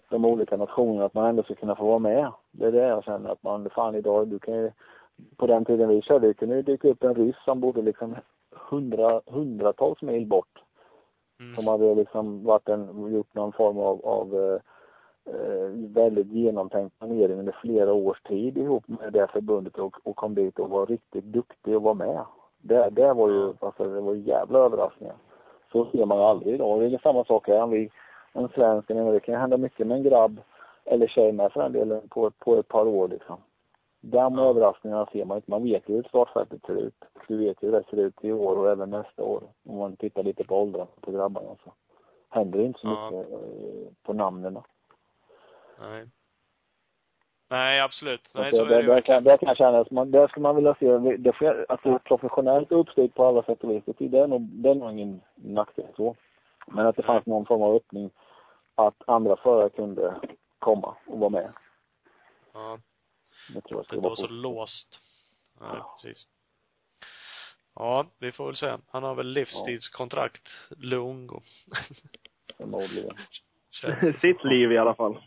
de olika nationerna, att man ändå ska kunna få vara med. Det är det jag känner att man, fan idag, du kan ju, på den tiden vi körde, det kunde ju dyka upp en ryss som bodde liksom hundra, hundratals mil bort. Mm. Som hade liksom varit en, gjort någon form av, av eh, väldigt genomtänkt planering under flera års tid ihop med det förbundet och, och kom dit och var riktigt duktig och var med. Det, det var ju, alltså det var jävla överraskningar. Så ser man ju aldrig idag. Det är samma sak här. Vi, en svensk, det kan hända mycket med en grabb eller tjej med för den delen på, på ett par år liksom. De Ja. överraskningarna ser man inte. Man vet ju hur startfältet ser ut. Du vet ju hur det ser ut i år och även nästa år. Om man tittar lite på åldrarna på grabbarna så händer det inte så mycket eh, på namnen. Nej. Nej, absolut. Nej, att så det, är det kan, där kan jag känna att man, där skulle man vilja se, det sker, alltså professionellt uppstyrt på alla sätt och vis, det är nog, det är nog ingen nackdel så. Men att det fanns någon form av öppning att andra förare kunde komma och vara med. Ja. Det tror jag Det var så positivt. låst. Nej, precis. Ja, vi får väl se. Han har väl livstidskontrakt, Luongo. Förmodligen. Sitt liv i alla fall.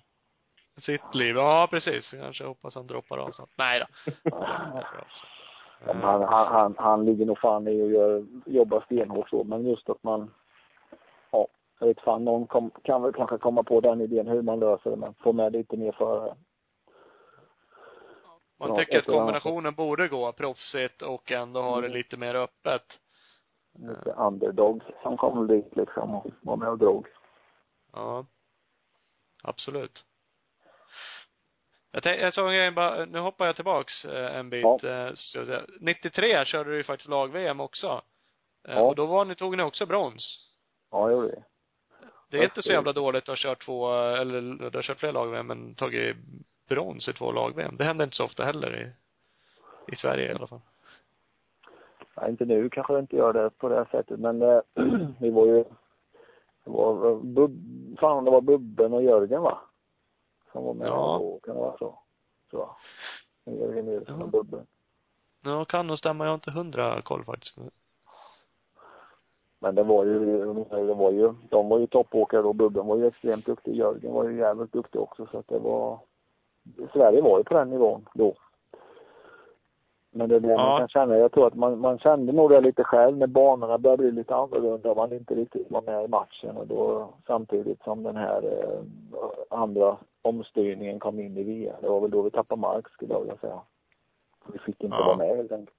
Sitt liv. Ja, precis. Kanske hoppas han droppar av snart. Nej då. Han, han, han, han ligger nog fan i och gör, jobbar stenhårt så, men just att man, ja, jag vet fan, någon kom, kan väl kanske komma på den idén hur man löser det, men få med lite mer förare. Man Ja, tycker att eller annat. kombinationen borde gå proffsigt och ändå ha det Mm. lite mer öppet. Lite underdogs som kom dit liksom och var med och drog. Ja. Absolut. Jag, tänk, jag såg en grej bara, nu hoppar jag tillbaks eh, en bit. Ja. Eh, ska jag säga. 93 körde du ju faktiskt lag-VM också. Eh, Ja. Och då var ni, tog ni också brons. Ja, det gjorde vi. Det är inte så jävla dåligt att ha kört två, eller du har kört fler lag-VM, men tagit brons i två lag-VM. Det händer inte så ofta heller i, i Sverige i alla fall. Nej, inte nu kanske det inte gör det på det här sättet, men eh, vi var ju, det var, bub, fan det var Bubben och Jörgen va? Som var med Ja. och kan det vara så? Tror jag. Jörgen Nilsson och Ja. Bubben. Ja, kan nog stämma. Jag har inte hundra koll faktiskt. Men det var ju, det var ju, de var ju toppåkare då. Bubben var ju extremt duktig. Jörgen var ju jävligt duktig också så att det var, Sverige var ju på den nivån då. Men det är det Ja. man kan känna. Jag tror att man, man kände nog det lite själv när banorna började bli lite annorlunda och man inte riktigt var med i matchen och då samtidigt som den här eh, andra omstyrningen kom in i VM. Det var väl då vi tappade mark skulle jag vilja säga. Vi fick inte Ja. vara med helt enkelt.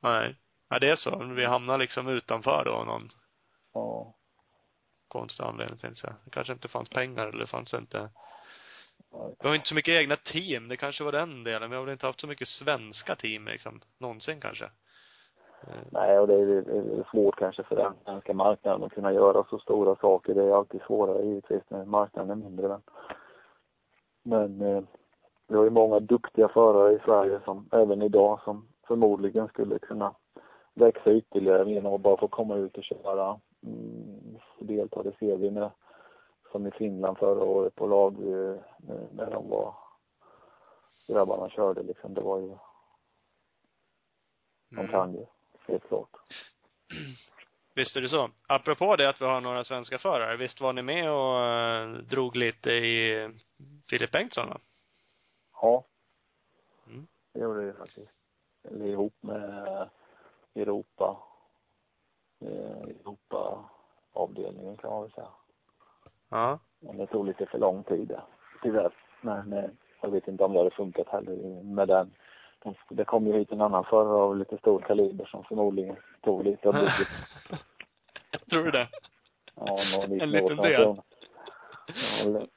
Nej. Ja, det är så. Vi hamnar liksom utanför då av någon Ja. konstig anledning tänkte jag. Det kanske inte fanns pengar eller fanns inte. Vi har inte så mycket egna team. Det kanske var den delen. Vi har väl inte haft så mycket svenska team liksom. Någonsin kanske. Nej, och det är, det är svårt kanske för den svenska marknaden att kunna göra så stora saker. Det är alltid svårare givetvis när marknaden är mindre. Men, men eh, vi har ju många duktiga förare i Sverige som även idag som förmodligen skulle kunna växa ytterligare genom att bara få komma ut och köra. Mm, delta, det ser vi med som i Finland förra året på lag eh, när de var grabbarna körde liksom. Det var ju, de mm. kan ju, helt klart. Visst är det så. Apropå det att vi har några svenska förare. Visst var ni med och eh, drog lite i Filip Bengtsson va? Ja. Mm. Det gjorde det faktiskt. Eller ihop med Europa. Eh, Europa-avdelningen kan man väl säga. Ja. Men det tog lite för lång tid tyvärr. Men eh, jag vet inte om det hade funkat heller med den. De- Det kom ju hit en annan förare av lite stor kaliber som förmodligen tog lite av bygget. Tror du det? Ja, någon En liten del.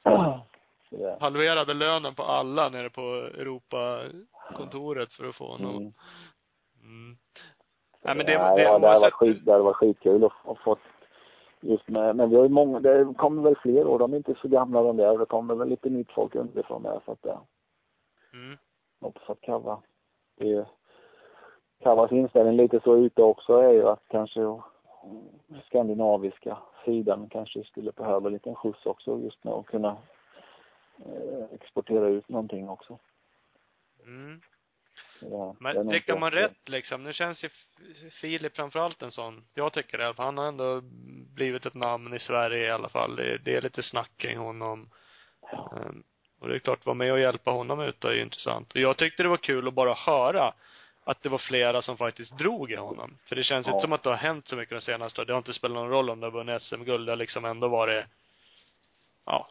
Ja, halverade lönen på alla nere på Europakontoret för att få honom. mm. Mm. Nej men det, Nej, det, ja, det hade varit skit, det hade varit skitkul att att fått just med, men vi har ju många, det kommer väl fler år, de är inte så gamla de där, det kommer väl lite nytt folk underifrån där så att det, mm. hoppas att Kava, är ju, Kavas inställning lite så ute också är ju att kanske skandinaviska sidan kanske skulle behöva en liten skjuts också just med att kunna eh, exportera ut någonting också. Mm. Det, det är Men inte- man rätt liksom, nu känns ju Filip framförallt en sån, jag tycker det, för han har ändå blivit ett namn i Sverige i alla fall. Det, det är lite snack kring honom. Ja. Ehm, och det är klart, vara med och hjälpa honom ut är ju intressant. Och jag tyckte det var kul att bara höra att det var flera som faktiskt drog i honom. För det känns Ja. inte som att det har hänt så mycket de senaste, det har inte spelat någon roll om du har vunnit SM-guld, det har liksom ändå varit, ja,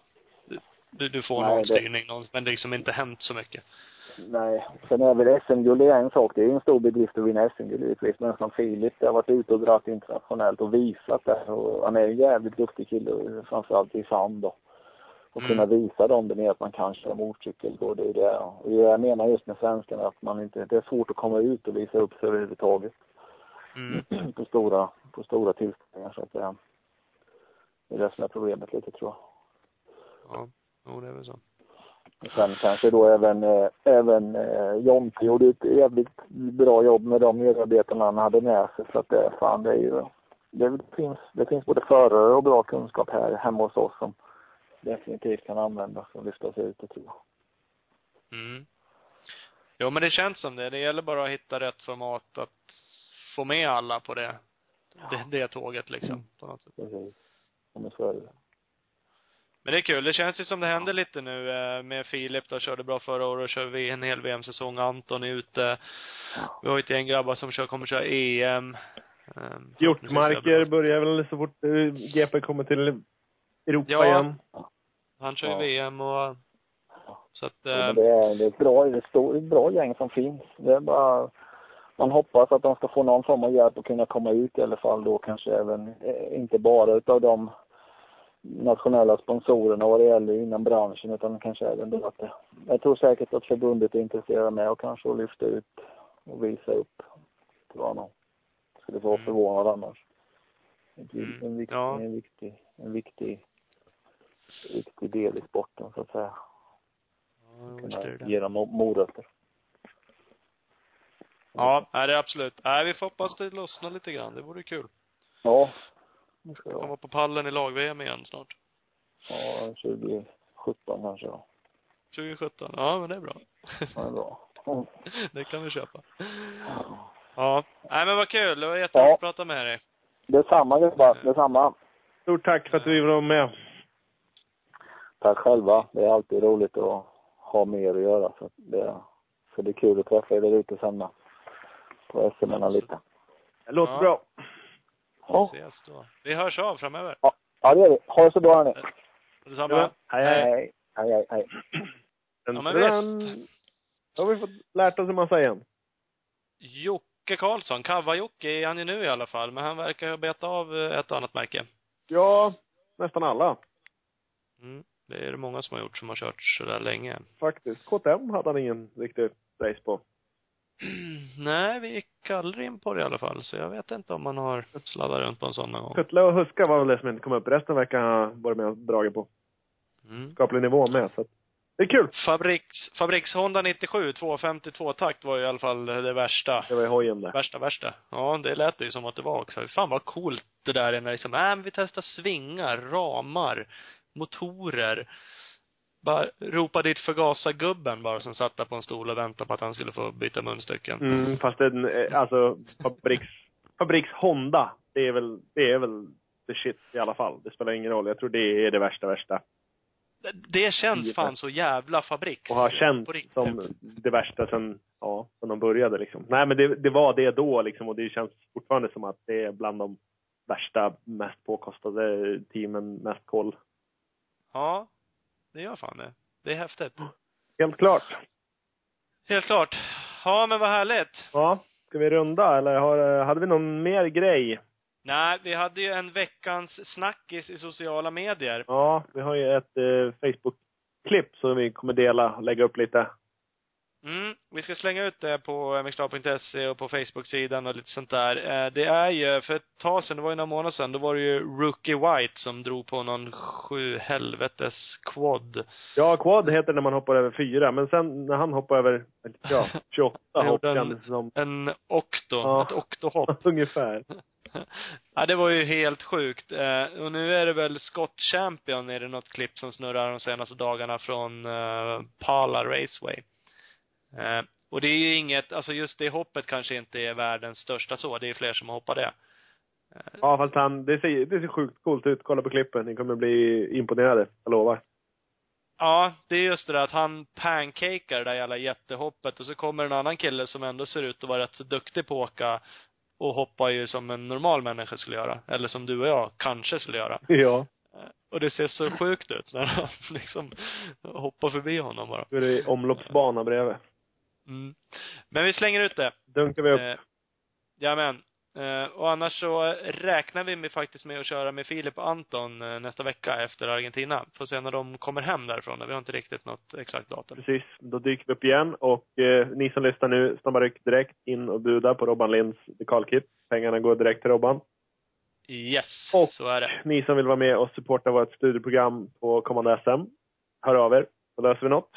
du, du får Nej, någon det- styrning, någon, men det liksom inte hänt så mycket. Nej, sen är väl SM-guld är en sak. Det är en stor bedrift att vinna SM-guld givetvis. Men som Filip, har varit ute och dragit internationellt och visat det. Och han är en jävligt duktig kille, framförallt i sand då. Och Mm. kunna visa dem det med att man kan köra motorcykel det är det. Och jag menar just med svenskarna, att man inte, det är svårt att komma ut och visa upp sig överhuvudtaget. Mm. på stora, på stora tillställningar så att säga. Det är det som är problemet lite tror jag. Ja, jo det är väl så. Och Sen kanske då även, eh, även eh, Jonte gjorde ett jävligt bra jobb med de medarbetarna han hade med sig. Så att det, fan det är ju, det finns, det finns både förare och bra kunskap här hemma hos oss som definitivt kan användas och lyftas ut, det tror jag. Mm. Jo, men det känns som det. Det gäller bara att hitta rätt format att få med alla på det, det, det tåget liksom, på något sätt. Precis. Ja, men så är det. Men det är kul. Det känns ju som det händer lite nu eh, med Filip då, körde bra förra året och kör vi en hel VM-säsong. Anton är ute. Vi har ju ett gäng grabbar som kör, kommer köra EM. Um, Hjortmarker börjar väl så fort eh, GP kommer till Europa Ja. igen. Han kör ju Ja. VM och så att, eh, det är, det är ett bra, det är ett stort, bra gäng som finns. Det är bara, man hoppas att de ska få någon form av hjälp att kunna komma ut i alla fall då kanske även, eh, inte bara utav de nationella sponsorerna vad det gäller inom branschen utan kanske även då att jag tror säkert att förbundet är intresserade med och kanske att lyfta ut och visa upp. Var nog, skulle vara Mm. förvånad annars. En, Mm, en, viktig, en viktig, en viktig, viktig del i sporten så att säga ja, är det ge dem mo- morötter. Ja, nej, det är absolut. Nej, vi får hoppas det lossnar lite grann. Det vore kul. Ja. Det ska Komma på pallen i lag-VM igen snart. Ja, 2017 kanske då. 2017. Ja, men det är bra. Ja, det är bra. Mm. det kan vi köpa. Ja. Nej men vad kul. Det var jätteroligt Ja. att prata med dig. Detsamma gubbar, detsamma. Stort tack för att du var med. Tack själva. Det är alltid roligt att ha med er att göra. Så det, så det är kul att träffa er där ute sen med. På sm lite. Det låter Ja. bra. Ja. Ses då. Vi hörs av framöver. ja, det gör vi. Ha det så bra hörni. Detsamma. Hej, hej. Hej. Hej, hej, hej. Ja, men visst. Då har vi fått lärt oss en massa igen. Jocke Karlsson, Kava-Jocke är han ju nu i alla fall, men han verkar ha betat av eh, ett och annat märke. Ja, nästan alla Mm. Det är det många som har gjort som har kört så där länge. faktiskt. KTM hade han ingen riktig race på. Nej, vi gick aldrig in på det i alla fall, så jag vet inte om man har sladdat runt på en sån någon gång. Kuttla och Huska var väl det som inte kom upp. Resten verkar ha varit med och dragit på Mm. skaplig nivå med. Så att det är kul. Fabriks, Fabriks Honda 97, 252 takt var ju i alla fall det värsta. Det var i hojen där. Värsta, värsta. Ja, det lät ju som att det var också. Fan vad coolt det där är när liksom, äh, vi testar svingar, ramar, motorer. Bara ropa dit förgasargubben bara som satt där på en stol och väntade på att han skulle få byta munstycken. Mm, fast den, eh, alltså fabriks, fabriks Honda, det är väl, det är väl the shit i alla fall. Det spelar ingen roll. Jag tror det är det värsta värsta. Det- känns fan så jävla Fabriks. Och har känt På riktigt. som det värsta sen, ja, sen de började liksom. Nej men det, det var det då liksom och det känns fortfarande som att det är bland de värsta, mest påkostade teamen, mest koll. Ja, det gör fan det. Det är häftigt. Helt klart. Helt klart. Ja, men vad härligt. Ja, ska vi runda eller har, hade vi någon mer grej? Nej, vi hade ju en veckans snackis i sociala medier. Ja, vi har ju ett eh, Facebook klipp som vi kommer dela och lägga upp lite. Mm, vi ska slänga ut det på mxstar.se och på Facebook-sidan och lite sånt där. Eh, Det är ju, för ett tag sedan, det var ju några månader sedan, då var det ju Rookie White som drog på någon sju helvetes quad. Ja, quad heter när man hoppar över fyra, men sen när han hoppar över, ja, 28 Jag hopp en- som. En okto, Ja. ett oktohopp. Ungefär. ja, det var ju helt sjukt. Eh, och nu är det väl Scott Champion, är det något klipp som snurrar de senaste dagarna från eh, Pala Raceway. Eh, och det är ju inget, alltså just det hoppet kanske inte är världens största så, det är fler som har hoppat det. Eh, Ja, fast han, det ser, det ser sjukt coolt ut. Kolla på klippen. Ni kommer bli imponerade. Jag lovar. Ja, det är just det där att han pancakar det där jävla jättehoppet och så kommer en annan kille som ändå ser ut att vara rätt så duktig på att åka och hoppar ju som en normal människa skulle göra. Eller som du och jag kanske skulle göra. Ja. Eh, Och det ser så sjukt ut när han liksom hoppar förbi honom bara. Då är det omloppsbana bredvid. Mm. Men vi slänger ut det. Dunkar vi upp. Eh, Jajamän. Eh, och annars så räknar vi med, faktiskt med att köra med Filip och Anton eh, nästa vecka efter Argentina. Får se när de kommer hem därifrån. Vi har inte riktigt något exakt datum. Precis. Då dyker vi upp igen. Och eh, ni som lyssnar nu, snabba ryck direkt in och buda på Robban Linds dekalkit. Pengarna går direkt till Robban. Yes, Och- så är det. Ni som vill vara med och supporta vårt studieprogram på kommande SM, hör av er. Då löser vi något.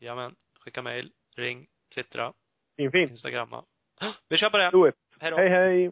Jajamän. Skicka mail, ring, twittra, Fin, fint. instagramma. Vi kör på det. Hej då. Hej, hej!